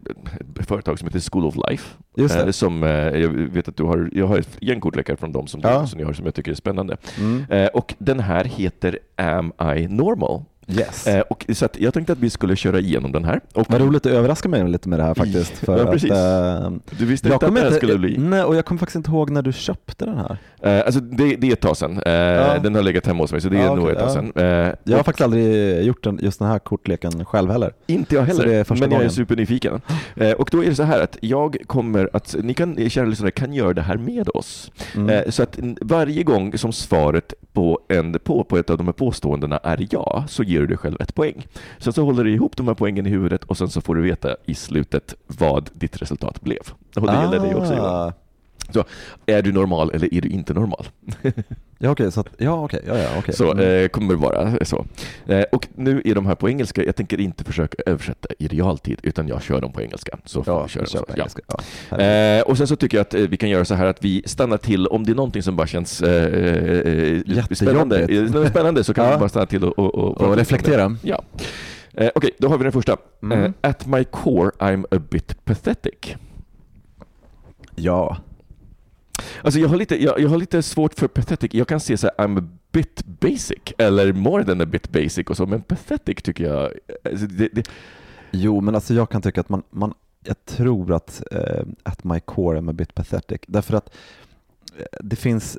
företag som heter School of Life. Eh, som, eh, jag vet att du har, jag har ett gäng kortlekar från dem som, Ja. du, som har som jag tycker är spännande. Mm. Eh, och den här heter Am I Normal? Yes. Eh, och, så att jag tänkte att vi skulle köra igenom den här. Och Vad roligt, du överraskar mig lite med det här faktiskt. För Ja, att, precis. eh, Du visste inte att det här skulle bli? Nej, och jag kommer faktiskt inte ihåg när du köpte den här. Eh, alltså det, det är ett tag sedan. Eh, Ja. Den har legat hemma hos mig, så det är Ja, nog ett tag sedan. Eh, Jag har och- faktiskt aldrig gjort den, just den här kortleken själv heller. Inte jag heller, men jag är supernyfiken. Eh, och då är det så här att jag kommer att, ni kan, kära lyssnare, kan göra det här med oss. Mm. Så att varje gång som svaret på, en, på, på ett av de här påståendena är ja, så ger du dig själv ett poäng. Sen så håller du ihop de här poängen i huvudet och sen så får du veta i slutet vad ditt resultat blev. Och det gäller dig också Johan. Så, är du normal eller är du inte normal? Ja okej, att, ja okej, ja, ja, okej. Så Mm. eh, kommer det vara så. Eh, och nu är de här på engelska, jag tänker inte försöka översätta i realtid, utan jag kör dem på engelska. Så Ja, vi kör så. på Ja. engelska. Ja. Eh, och sen så tycker jag att eh, vi kan göra så här att vi stannar till, om det är någonting som bara känns eh, eh, spännande, spännande så kan vi bara stanna till och, och, och, Och reflektera. Ja. Okej, då har vi den första. Mm. At my core I'm a bit pathetic. Ja. Alltså jag har, lite, jag, jag har lite svårt för pathetic. Jag kan se så här, I'm a bit basic, eller more than a bit basic och så, men pathetic tycker jag... Alltså det, det, Jo, men alltså jag kan tycka att man, man jag tror att eh, uh, at my core I'm a bit pathetic. Därför att eh, det finns,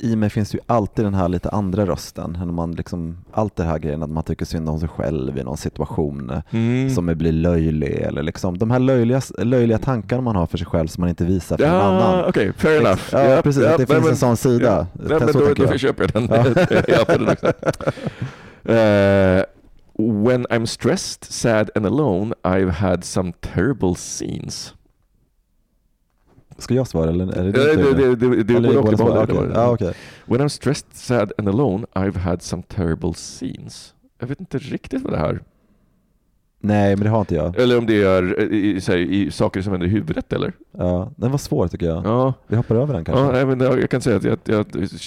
i mig finns ju alltid den här lite andra rösten. När man liksom, allt det här grejen att man tycker synd om sig själv i någon situation Mm. som blir löjlig. Eller liksom, de här löjliga, löjliga tankarna man har för sig själv som man inte visar för någon Ja, annan. okej, fair enough. Ja, precis. att det finns men- en sån sida. Ja, nej, men då, tänker då jag. köper jag den. Ja. jag. Eh, when I'm stressed, sad and alone, I've had some terrible scenes. Ska jag svara eller är det din tur det, det, det, Eller båda svara? var- Ja, okej. When I'm stressed, sad and alone, I've had some terrible scenes. Jag vet inte riktigt vad det här Nej, men det har inte jag. Eller om det är eh, i, här, i saker som händer i huvudet eller? Ja, den var svår tycker jag. Ja. Vi hoppar över den kanske. Ja, nej, men jag, jag kan säga att jag... jag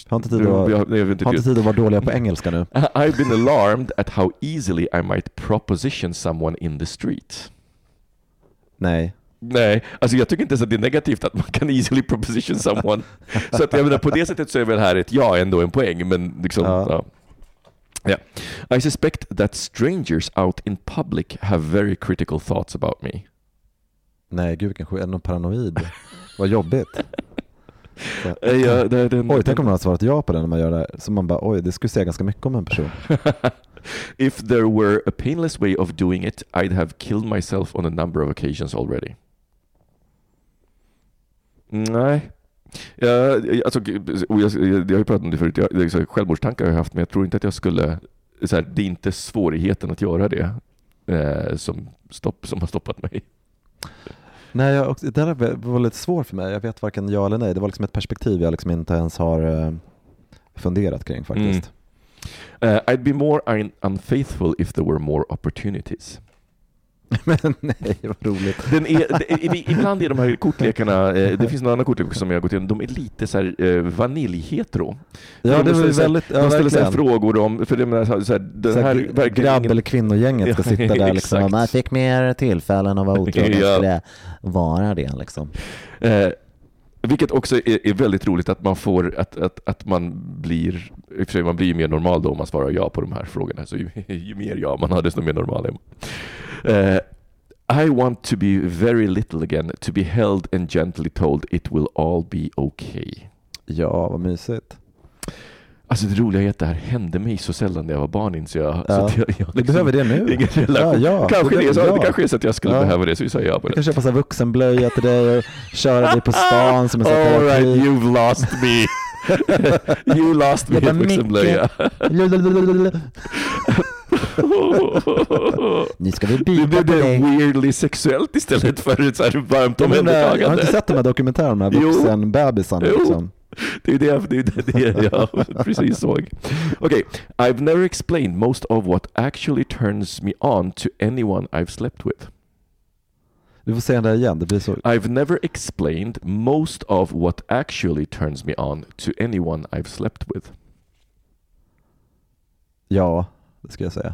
Har inte tid att, jag- nej, jag inte har inte tid att vara dåliga på engelska nu. I've been alarmed at how easily I might proposition someone in the street. Nej. Nej, alltså jag tycker inte ens att det är negativt att man kan easily proposition someone. så att jag menar, på det sättet så är väl här ett ja ändå en poäng, men liksom... Ja. Ja. Ja. I suspect that strangers out in public have very critical thoughts about me. Nej, gud vilken det någon paranoid? Vad jobbigt. Så. Eh, ja, det- den- oj, tänk om man har svarat ja på den när man gör det här. Så man bara, oj, det skulle säga ganska mycket om en person. If there were a painless way of doing it, I'd have killed myself on a number of occasions already. Nej. Ja, alltså, och jag, jag har ju pratat om det förut, jag, här, självmordstankar har jag haft, men jag tror inte att jag skulle... Så här, det är inte svårigheten att göra det eh, som, stopp, som har stoppat mig. Nej, jag, också- det där var lite svårt för mig. Jag vet varken ja eller nej. Det var liksom ett perspektiv jag liksom inte ens har eh, funderat kring faktiskt. Eh, I'd be more un- unfaithful if there were more opportunities. Men nej, vad roligt. Den är, det, i- ibland är de här kortlekarna, eh, det finns några andra kortlekar som jag har gått igenom, de är lite så här eh, vaniljhetero. Ja, de det var väldigt, ja, De ställer verkligen. frågor om, för det menar, så här, så här, Så här grabb eller kvinnogänget ska sitta där liksom. Man fick mer tillfällen att vara otrogen Ja. skulle vara det liksom. Eh, vilket också är, är väldigt roligt att man får, att, att, att man blir, i och för sig man blir ju mer normal då om man svarar ja på de här frågorna, så ju, ju mer ja man har desto mer normal är man. Eh, I want to be very little again, to be held and gently told it will all be okay. Ja, vad mysigt. Alltså det roliga är att det här hände mig så sällan när jag var barn inser jag. Så Ja. att jag, jag Du behöver det nu. Ja, ja. kanske, det, så, det ja. kanske är så att jag skulle behöva det, så vi säger ja på det. kan köpa så här vuxenblöja till dig och köra dig på stan som en All right, you've lost me. You lost me, vuxenblöja. Nu ska vi blev på det dig. weirdly sexuellt istället för så här varmt jag har inte omhändertagande. sett de här dokumentärerna, vuxenbebisarna liksom. Det är det, det, är det, det jag precis såg. Okej, I've never explained most of what actually turns me on to anyone I've slept with. Du får säga det igen, det blir så. I've never explained most of what actually turns me on to anyone I've slept with. Ja, det ska jag säga.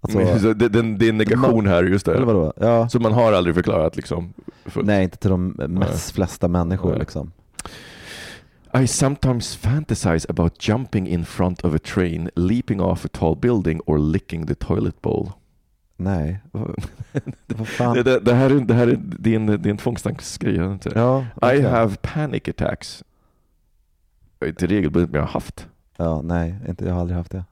Alltså, Men, så det, det, det är en negation här, just det. Eller vadå? Ja. Så man har aldrig förklarat liksom? fullt. Nej, inte till de mest flesta människor Nej. liksom. I sometimes fantasize about jumping in front of a train, leaping off a tall building or licking the toilet bowl. Nej. Vad- fan? Det, det, det här är, det här är, är det inte? Ja, I okej. have panic attacks. Inte regelbundet, men jag har haft. Ja, nej, inte, jag har aldrig haft det.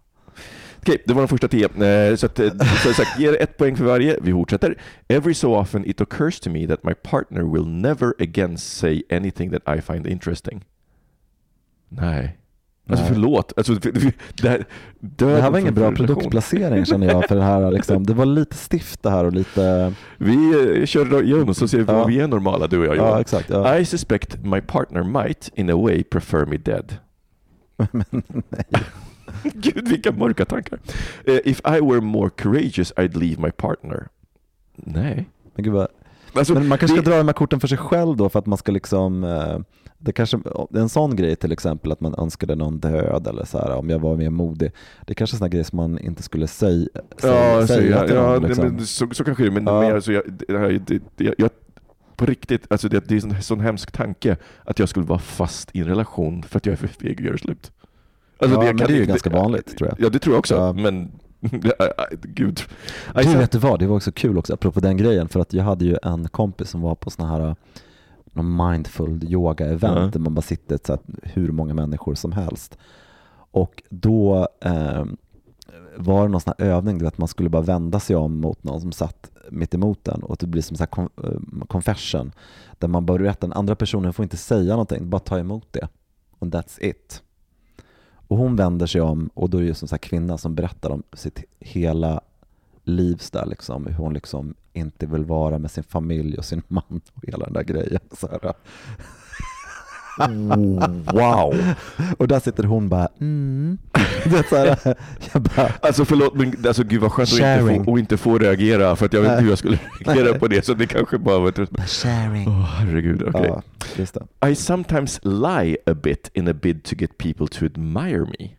Okej, det var de första tio. Eh, Så, att, eh, så sagt, ger ett poäng för varje. Vi fortsätter. Every so often it occurs to me that my partner will never again say anything that I find interesting. Nej. Alltså förlåt. Alltså, det, här, Det här var ingen bra produktplacering känner jag för det här liksom. Det var lite stift det här och lite... Vi eh, kör igenom så ser vi Ja. vi är normala, du och jag Ja, exakt. Ja. I suspect my partner might, in a way, prefer me dead. Men nej. Gud, vilka mörka tankar. Eh, if I were more courageous I'd leave my partner. Nej. Men, gud vad... Alltså, Men man kanske det- ska dra de här korten för sig själv då för att man ska liksom eh, det kanske, det en sån grej till exempel att man önskade någon död eller så här, om jag var mer modig. Det är kanske är såna grejer som man inte skulle säga, säga, Ja, säga så, till ja, någon. ja, Liksom. men så, så kanske det är, men, Ja. men alltså, jag, det, det, det, jag, på riktigt, alltså det, det är en sån, sån hemsk tanke att jag skulle vara fast i en relation för att jag är för feg att göra slut. Alltså, Ja, jag men det är ju inte- ganska vanligt, tror jag. Ja, det tror jag också, Ja. men gud. Du vet du vad, det var också kul också apropå den grejen för att jag hade ju en kompis som var på såna här någon mindful yoga-event Ja. där man bara sitter så att, hur många människor som helst. Och då eh, var det någon sån här övning, du vet, man skulle bara vända sig om mot någon som satt mitt emot den och det blir som så här eh, confession där man bara berättar, den andra personen får inte säga någonting, bara ta emot det. And that's it. Och hon vänder sig om och då är det en sån här kvinna som berättar om sitt hela livs där liksom, hur hon liksom inte vill vara med sin familj och sin man och hela den där grejen. Så här. wow! Och där sitter hon bara mm. Det så här, jag bara, Alltså förlåt, men alltså, gud vad skönt att inte, få, och inte få reagera för att jag vet inte hur jag skulle reagera på det så det kanske bara var ett... sharing. Åh herregud, okej. Ja. I sometimes lie a bit in a bid to get people to admire me.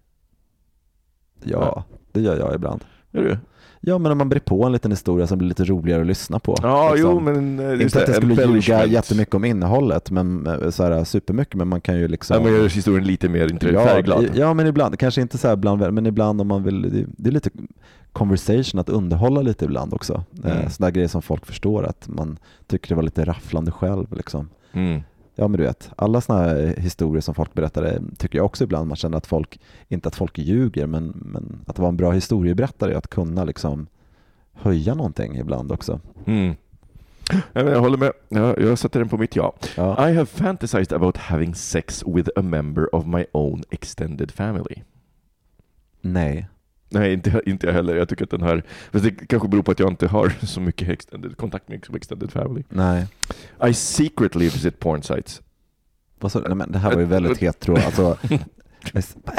Ja, det gör jag ibland. Gör du? Ja, men om man brer på en liten historia som blir lite roligare att lyssna på. Ja, liksom. jo men... eh, Inte att det, jag skulle ljuga jättemycket om innehållet, men eh, så här, supermycket, men man kan ju liksom... Ja, man gör historien lite mer ja, färgglad. ja, men ibland, kanske inte så här bland, men ibland om man vill, det, är lite conversation, att underhålla lite ibland också. Mm. Eh, Sådana grejer som folk förstår, att man tycker det var lite rafflande själv. Liksom. Mm. Ja men du vet, alla sådana här historier som folk berättar tycker jag också ibland man känner att folk, inte att folk ljuger, men, men att vara en bra historieberättare är att kunna liksom höja någonting ibland också. Mm. Jag håller med. Jag, jag sätter den på mitt ja. Ja. I have fantasized about having sex with a member of my own extended family. Nej. Nej, inte, inte jag heller. Jag tycker att den här... Fast det kanske beror på att jag inte har så mycket extended, kontakt med extended family. Nej. I secretly visit porn sites. Vad sa du? Nej, men det här var ju väldigt hetero. Alltså,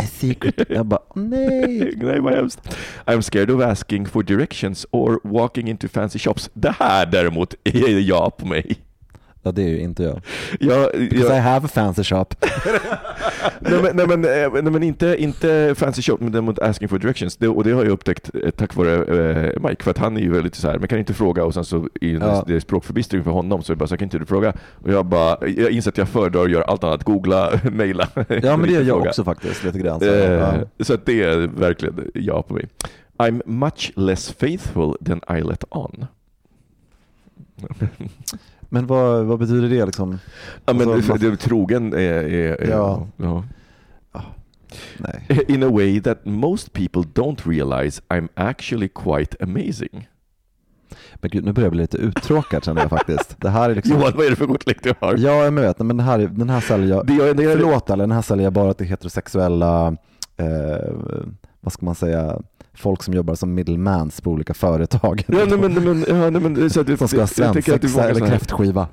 I secret. Jag bara, nej. Nej, vad hemskt. I'm scared of asking for directions or walking into fancy shops. Det här däremot är ja på mig. Ja, det är ju inte jag. Jag, Because I jag, have a fancy shop. nej, men, nej, men, eh, nej men inte, inte fancy shop, men däremot asking for directions. Det, och det har jag upptäckt eh, tack vare eh, Mike, för att han är ju väldigt så här, men kan inte fråga och sen så i Ja. det är språkförbistring för honom så är det bara så kan inte du fråga? Och jag bara, jag inser att jag föredrar att göra allt annat, googla, mejla. Ja, men det gör jag fråga. också faktiskt lite grann. Så, Eh. Så det är verkligen ja på mig. I'm much less faithful than I let on. Men vad, vad betyder det liksom? Ja, men Alltså, det, det, trogen är... är, är Ja. ja. Nej. In a way that most people don't realize I'm actually quite amazing. Men gud, nu börjar jag bli lite uttråkad känner jag faktiskt. Det här är liksom... Johan, vad är det för kortlek du har? Ja, jag vet, men den här, är- den här säljer jag... Det är- det Förlåt alla, den här säljer jag bara till heterosexuella, eh, vad ska man säga, folk som jobbar som middlemans på olika företag. Ja, nej, men, nej, men, ja, nej, men, så att, som ska ha svensexa eller kräftskiva.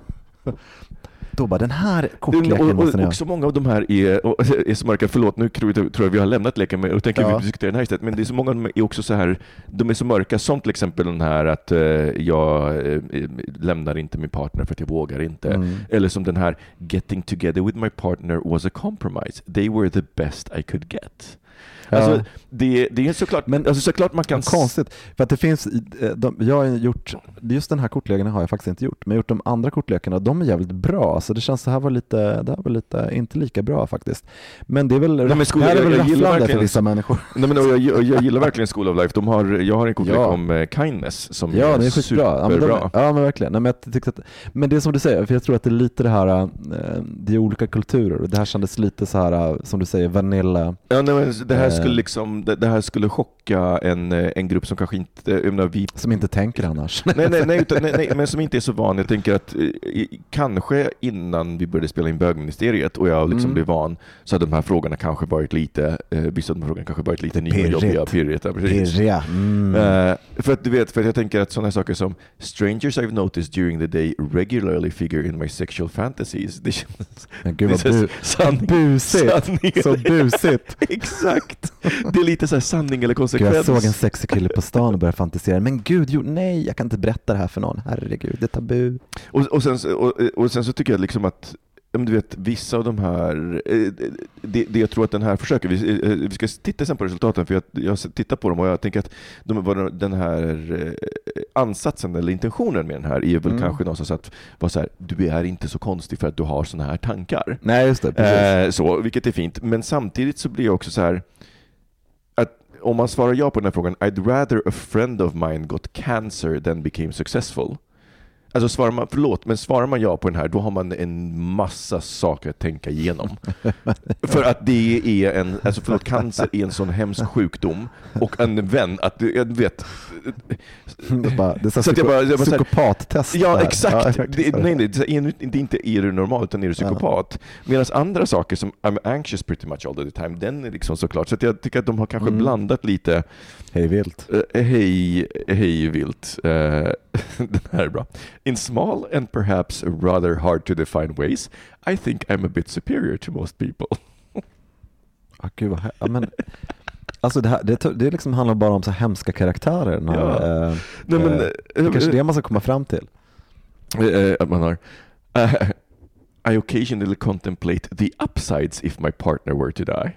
Då bara, den här Och, kortleken och, måste ni och också många av de här är, och, är så mörka, förlåt nu tror jag, tror jag vi har lämnat leken med, och tänker Ja. vi diskutera den här istället, men det är så många av dem är också så här, de är så mörka, som till exempel den här att eh, jag eh, lämnar inte min partner för att jag vågar inte. Mm. Eller som den här, getting together with my partner was a compromise. They were the best I could get. Alltså, det, det är såklart, men, alltså, såklart man kan... Konstigt, för att det finns, eh, de, jag har gjort, just den här kortleken har jag faktiskt inte gjort, men jag har gjort de andra kortlekarna, de är jävligt bra, så det känns det här var lite, det här var lite, inte lika bra faktiskt. Men det är väl, Nej, men skola, det här är väl jag, jag gillar rafflande för vissa människor. Nej, men, jag, jag, jag gillar verkligen School of Life. De har, jag har en kortlek Ja. om eh, kindness som Ja, är är skitbra. Ja, men, superbra. de, ja, men verkligen. Nej, men, jag tyckte att, men det är som du säger, för jag tror att det är lite det här, eh, det är olika kulturer och det här kändes lite så här, som du säger, vanilla. Ja, nej, men det här. Skulle liksom, det, det här skulle chocka en, eh, en grupp som kanske inte, jag menar, vi Som inte tänker annars. Nej, nej, nej, utan, nej, nej, men som inte är så van. Jag tänker att eh, kanske innan vi började spela in bögministeriet och jag liksom Mm. blev van så hade de här frågorna kanske varit lite, eh, vissa av de här frågorna kanske varit lite nya och jobbiga. Precis. Pirriga. Mm. Eh, för att du vet, för att jag tänker att sådana saker som strangers I've noticed during the day regularly figure in my sexual fantasies. Det känns... Men gud vad bu- sanning- busigt. sanning Så busigt. Exakt! Det är lite så här sanning eller Gud, konsekvens. jag såg en sexig kille på stan och började fantisera, men gud, jo, nej, jag kan inte berätta det här för någon, herregud, det är tabu. Och, och, sen, och, och sen så tycker jag liksom att du vet, vissa av de här, eh, det, det jag tror att den här försöker, vi, eh, vi ska titta sen på resultaten, för jag, jag tittar på dem och jag tänker att de, den här eh, ansatsen eller intentionen med den här är väl Mm. kanske någonstans att vara så här, du är inte så konstig för att du har sådana här tankar. Nej, just det. Eh, så, vilket är fint, men samtidigt så blir jag också så här om man svarar ja på den här frågan, I'd rather a friend of mine got cancer than became successful. Alltså svarar man, förlåt, men svarar man ja på den här, då har man en massa saker att tänka igenom. För att det är en, alltså förlåt, cancer är en sån hemsk sjukdom och en vän, att jag vet. Det bara, det är så Så att jag bara- jag bara så här- psykopattest. Ja, exakt. Ja, det, nej, nej, det är, det är inte är du normal, utan är du psykopat. Medan andra saker som I'm anxious pretty much all the time, den är liksom såklart. Så att jag tycker att de har kanske Mm. blandat lite Hej vilt. Eh, hej, hej vilt. Eh, den här är bra. In small and perhaps rather hard to define ways, I think I'm a bit superior to most people. Ah, gud vad, ja, men, alltså det, här, det, det liksom handlar bara om så hemska karaktärer. Här, Ja. eh, Nej, men, eh, eh, det är kanske eh, det man ska komma fram till. Eh, att man har eh, I occasionally contemplate the upsides if my partner were to die.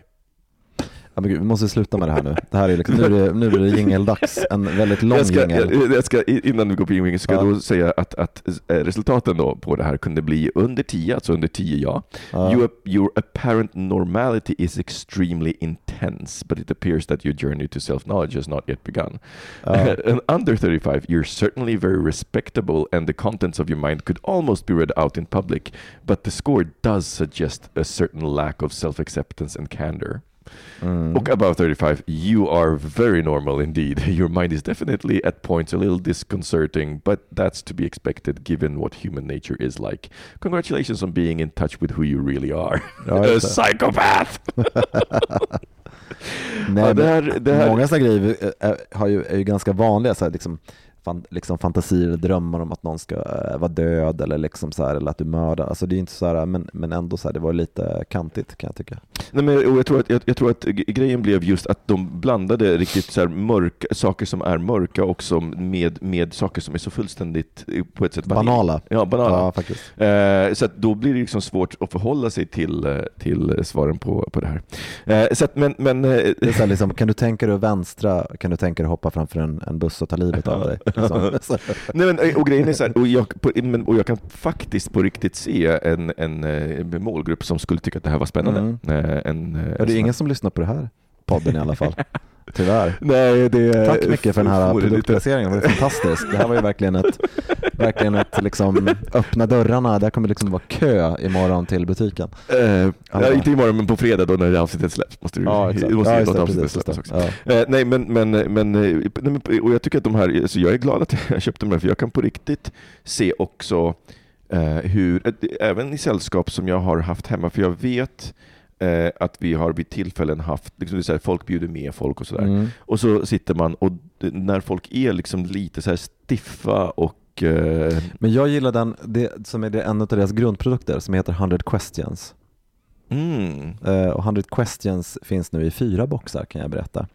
Ja, men gud, vi måste sluta med det här nu. Det här är liksom, nu är det, nu är det jingeldags. En väldigt lång jag ska, jingel. jag, jag ska, innan vi går på jingel ska Ja. jag då säga att, att eh, resultaten då på det här kunde bli under 10, alltså under 10 ja. Ja. Your, your apparent normality is extremely intense, but it appears that your journey to self-knowledge has not yet begun. Ja. and under 35, you're certainly very respectable and the contents of your mind could almost be read out in public, but the score does suggest a certain lack of self-acceptance and candor. Mm. Och above 35, you are very normal indeed. Your mind is definitely at points a little disconcerting, but that's to be expected given what human nature is like. Congratulations on being in touch with who you really are. Ja, a psychopath! Nej, Ja, det här- det här- Många sådana grejer är, är, har ju, är ju ganska vanliga, så här, liksom, fan, liksom fantasier eller drömmar om att någon ska eh, vara död eller, liksom så här, eller att du mördar. Alltså, det är inte så här, men, men ändå så här, det var lite kantigt kan jag tycka. Nej, men, jag, tror att, jag, jag tror att grejen blev just att de blandade riktigt så här mörka, saker som är mörka också med, med saker som är så fullständigt eh, på ett sätt Banala. Ja, banala. Ja, faktiskt. Eh, så då blir det liksom svårt att förhålla sig till, eh, till svaren på, på det här. Eh, så att, men, men, Det är så liksom, kan du tänka dig att vänstra, kan du tänka dig att hoppa framför en, en buss och ta livet av dig? Liksom. Nej, men, och grejen är så här, och jag, och jag kan faktiskt på riktigt se en, en, eh, målgrupp som skulle tycka att det här var spännande. Mm. Eh, en, eh, Ja, det är ingen som lyssnar på det här podden i alla fall. Tyvärr. Nej, det Tack mycket för den här produktplaceringen, det var fantastiskt. Det här var ju verkligen ett, verkligen ett liksom, öppna dörrarna, där kommer liksom vara kö imorgon till butiken. Eh, ja, Ja. inte imorgon, men på fredag då när det avsnittet släpps. Måste du, Ja, exakt. måste Ja, ju just det, precis, släppas just också. det. Eh, nej, men, men, men, eh, och jag tycker att de här, alltså jag är glad att jag köpte de här, för jag kan på riktigt se också eh, hur, eh, även i sällskap som jag har haft hemma, för jag vet eh, att vi har vid tillfällen haft, liksom, det är här, folk bjuder med folk och sådär. Mm. Och så sitter man, och när folk är liksom lite så här stiffa och eh, Men jag gillar den, det, som är det, en av deras grundprodukter som heter 100 questions. mm, Eh, och 100 questions finns nu i fyra boxar kan jag berätta.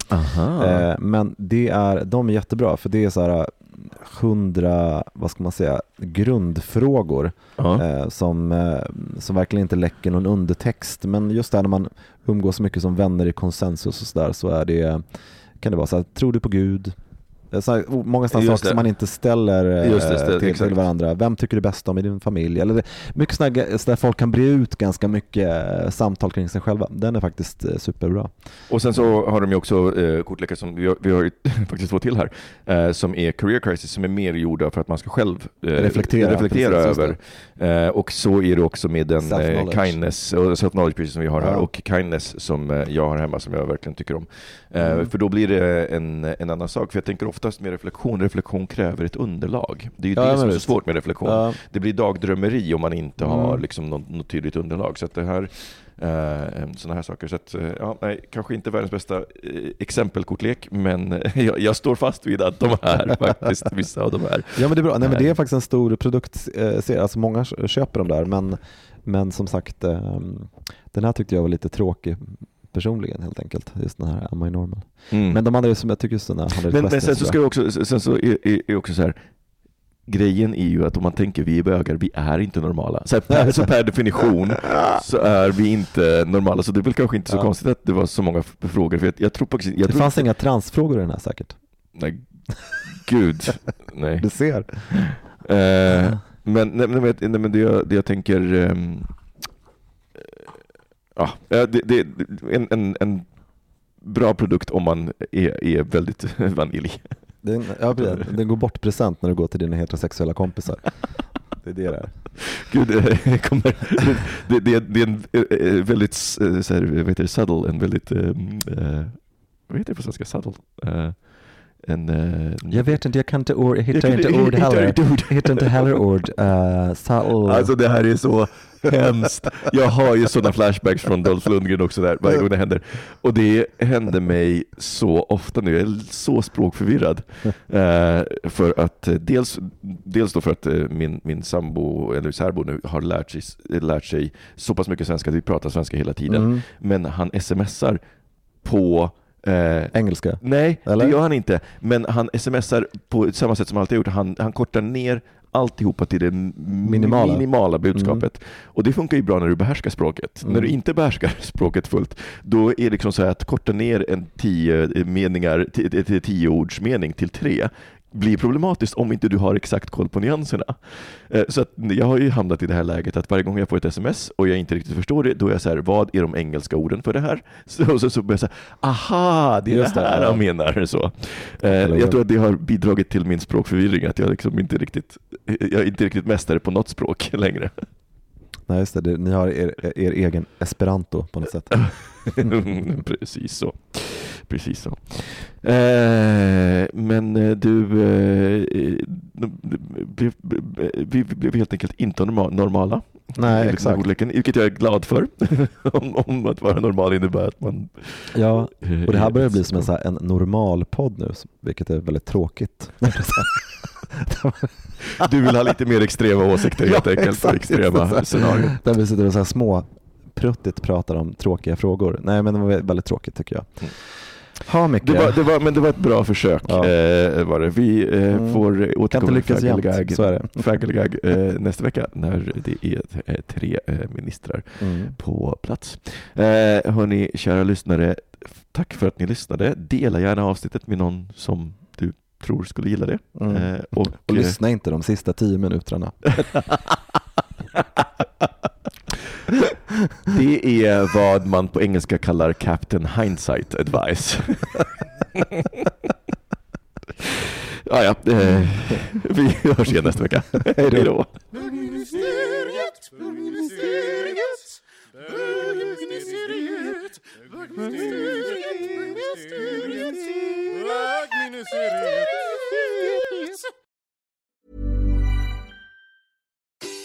Eh, men det är, de är jättebra för det är så här, hundra, vad ska man säga, grundfrågor Ja. eh, som, eh, som verkligen inte läcker någon undertext. Men just där när man umgås så mycket som vänner i konsensus och sådär så är det, kan det vara så här, tror du på Gud? Eh, Så många sådana saker det. som man inte ställer eh, det, ställ- till, till varandra. Vem tycker du bäst om i din familj? Eller mycket sådana där folk kan bre ut ganska mycket eh, samtal kring sig själva. Den är faktiskt eh, superbra. Och sen så har de ju också eh, kortlekar som, vi har, vi har faktiskt två till här, eh, som är Career Crisis, som är mer gjorda för att man ska själv eh, Reflektera, reflektera precis, över. Eh, och så är det också med den eh, kindness, och self-knowledge precis som vi har här, Ja. och kindness som eh, jag har hemma som jag verkligen tycker om. Eh, Mm. För då blir det en, en annan sak, för jag tänker oftast med reflektion, reflektion kräver ett underlag. Det är ju Ja, det som är så svårt med reflektion. Ja. Det blir dagdrömmeri om man inte har Mm. liksom något, något tydligt underlag. Så att det här, eh, sådana här saker. Så att, eh, ja, nej, kanske inte världens bästa eh, exempelkortlek, men eh, jag, jag står fast vid att de är faktiskt vissa av de här. Ja men det är bra. Nej, men det är faktiskt en stor produktserie. Alltså många köper de där men, men som sagt den här tyckte jag var lite tråkig personligen helt enkelt. Just den här Am I normal? mm. Men de andra är som jag tycker just den här 100 men, men sen så är ska vi också, sen så är, är, är också så här Grejen är ju att om man tänker vi är bögar, vi är inte normala. Så, här, per, så per definition så är vi inte normala. Så det är väl kanske inte så Ja. konstigt att det var så många frågor. För jag, jag tror faktiskt... Jag Det tror fanns inga transfrågor i den här säkert. Nej, gud. Nej. Du ser. Eh, men, nej, men, nej, men det, jag, det jag tänker... ehm, ja, eh, det, det, en, en, en bra produkt om man är, är väldigt vanilj. Den, ja, precis. den går bort present när du går till dina heterosexuella kompisar. Det är det det är. Gud, det, kommer, det, det, det är en eh, väldigt eh, så här, vad heter det, subtle, en väldigt, eh, vad heter det på svenska, subtle? Eh, en, eh, Jag vet inte, jag kan inte ord, hittar inte ord inte heller. hittar inte heller ord. Uh, subtle. Alltså det här är så hemskt. Jag har ju sådana flashbacks från Dolph Lundgren också där, varje gång det händer. Och det händer mig så ofta nu, jag är så språkförvirrad. Eh, för att eh, dels, dels då för att eh, min, min sambo, eller särbo nu, har lärt sig, lärt sig så pass mycket svenska att vi pratar svenska hela tiden. Mm. Men han smsar på eh, Engelska. Nej, Eller? det gör han inte. Men han smsar på samma sätt som han alltid gjort. Han, han kortar ner alltihopa till det minimala, Minimala. budskapet. Och det funkar ju bra när du behärskar språket. Mm. När du inte behärskar språket fullt, då är det liksom så att korta ner en tio meningar, t- t- tio ords mening till tre blir problematiskt om inte du har exakt koll på nyanserna. Eh, Så jag har ju hamnat i det här läget att varje gång jag får ett sms och jag inte riktigt förstår det, då är jag så här, vad är de engelska orden för det här? Så, så, så börjar jag säga, aha, det är Just det här han menar. Så. Eh, Jag tror att det har bidragit till min språkförvirring, att jag liksom inte riktigt, jag är inte riktigt mästare på något språk längre. Nej, just det. det. Ni har er, er egen esperanto på något sätt. Precis så. Precis så. Eh, men eh, du, eh, blev, vi blev helt enkelt inte norma- normala. Nej, exakt. ordleken, vilket jag är glad för. om, om att vara normal innebär att man... Ja, eh, och det här är börjar bli som en, så här, en normal podd nu, vilket är väldigt tråkigt. Du vill ha lite mer extrema åsikter helt Ja, enkelt, exakt. extrema scenarion. Där vi sitter och så här små pruttigt pratar om tråkiga frågor. Nej, men det var väldigt tråkigt tycker jag. Mm. Ha Micke. Det var, det var, men det var ett bra försök. Ja. Eh, var det. Vi eh, Mm. får återkomma jämt, Faggelgag- så är det. Faggelgag, eh, nästa vecka när det är eh, tre eh, ministrar Mm. på plats. Eh, hörni, kära lyssnare, tack för att ni lyssnade. Dela gärna avsnittet med någon som du tror skulle gilla det. Mm. Eh, och, Och lyssna inte de sista tio minuterna. det är vad man på engelska kallar Captain Hindsight Advice. ja, ja, eh, vi hörs igen nästa vecka. Hej då.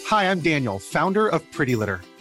Hi, I'm Daniel, founder of Pretty Litter.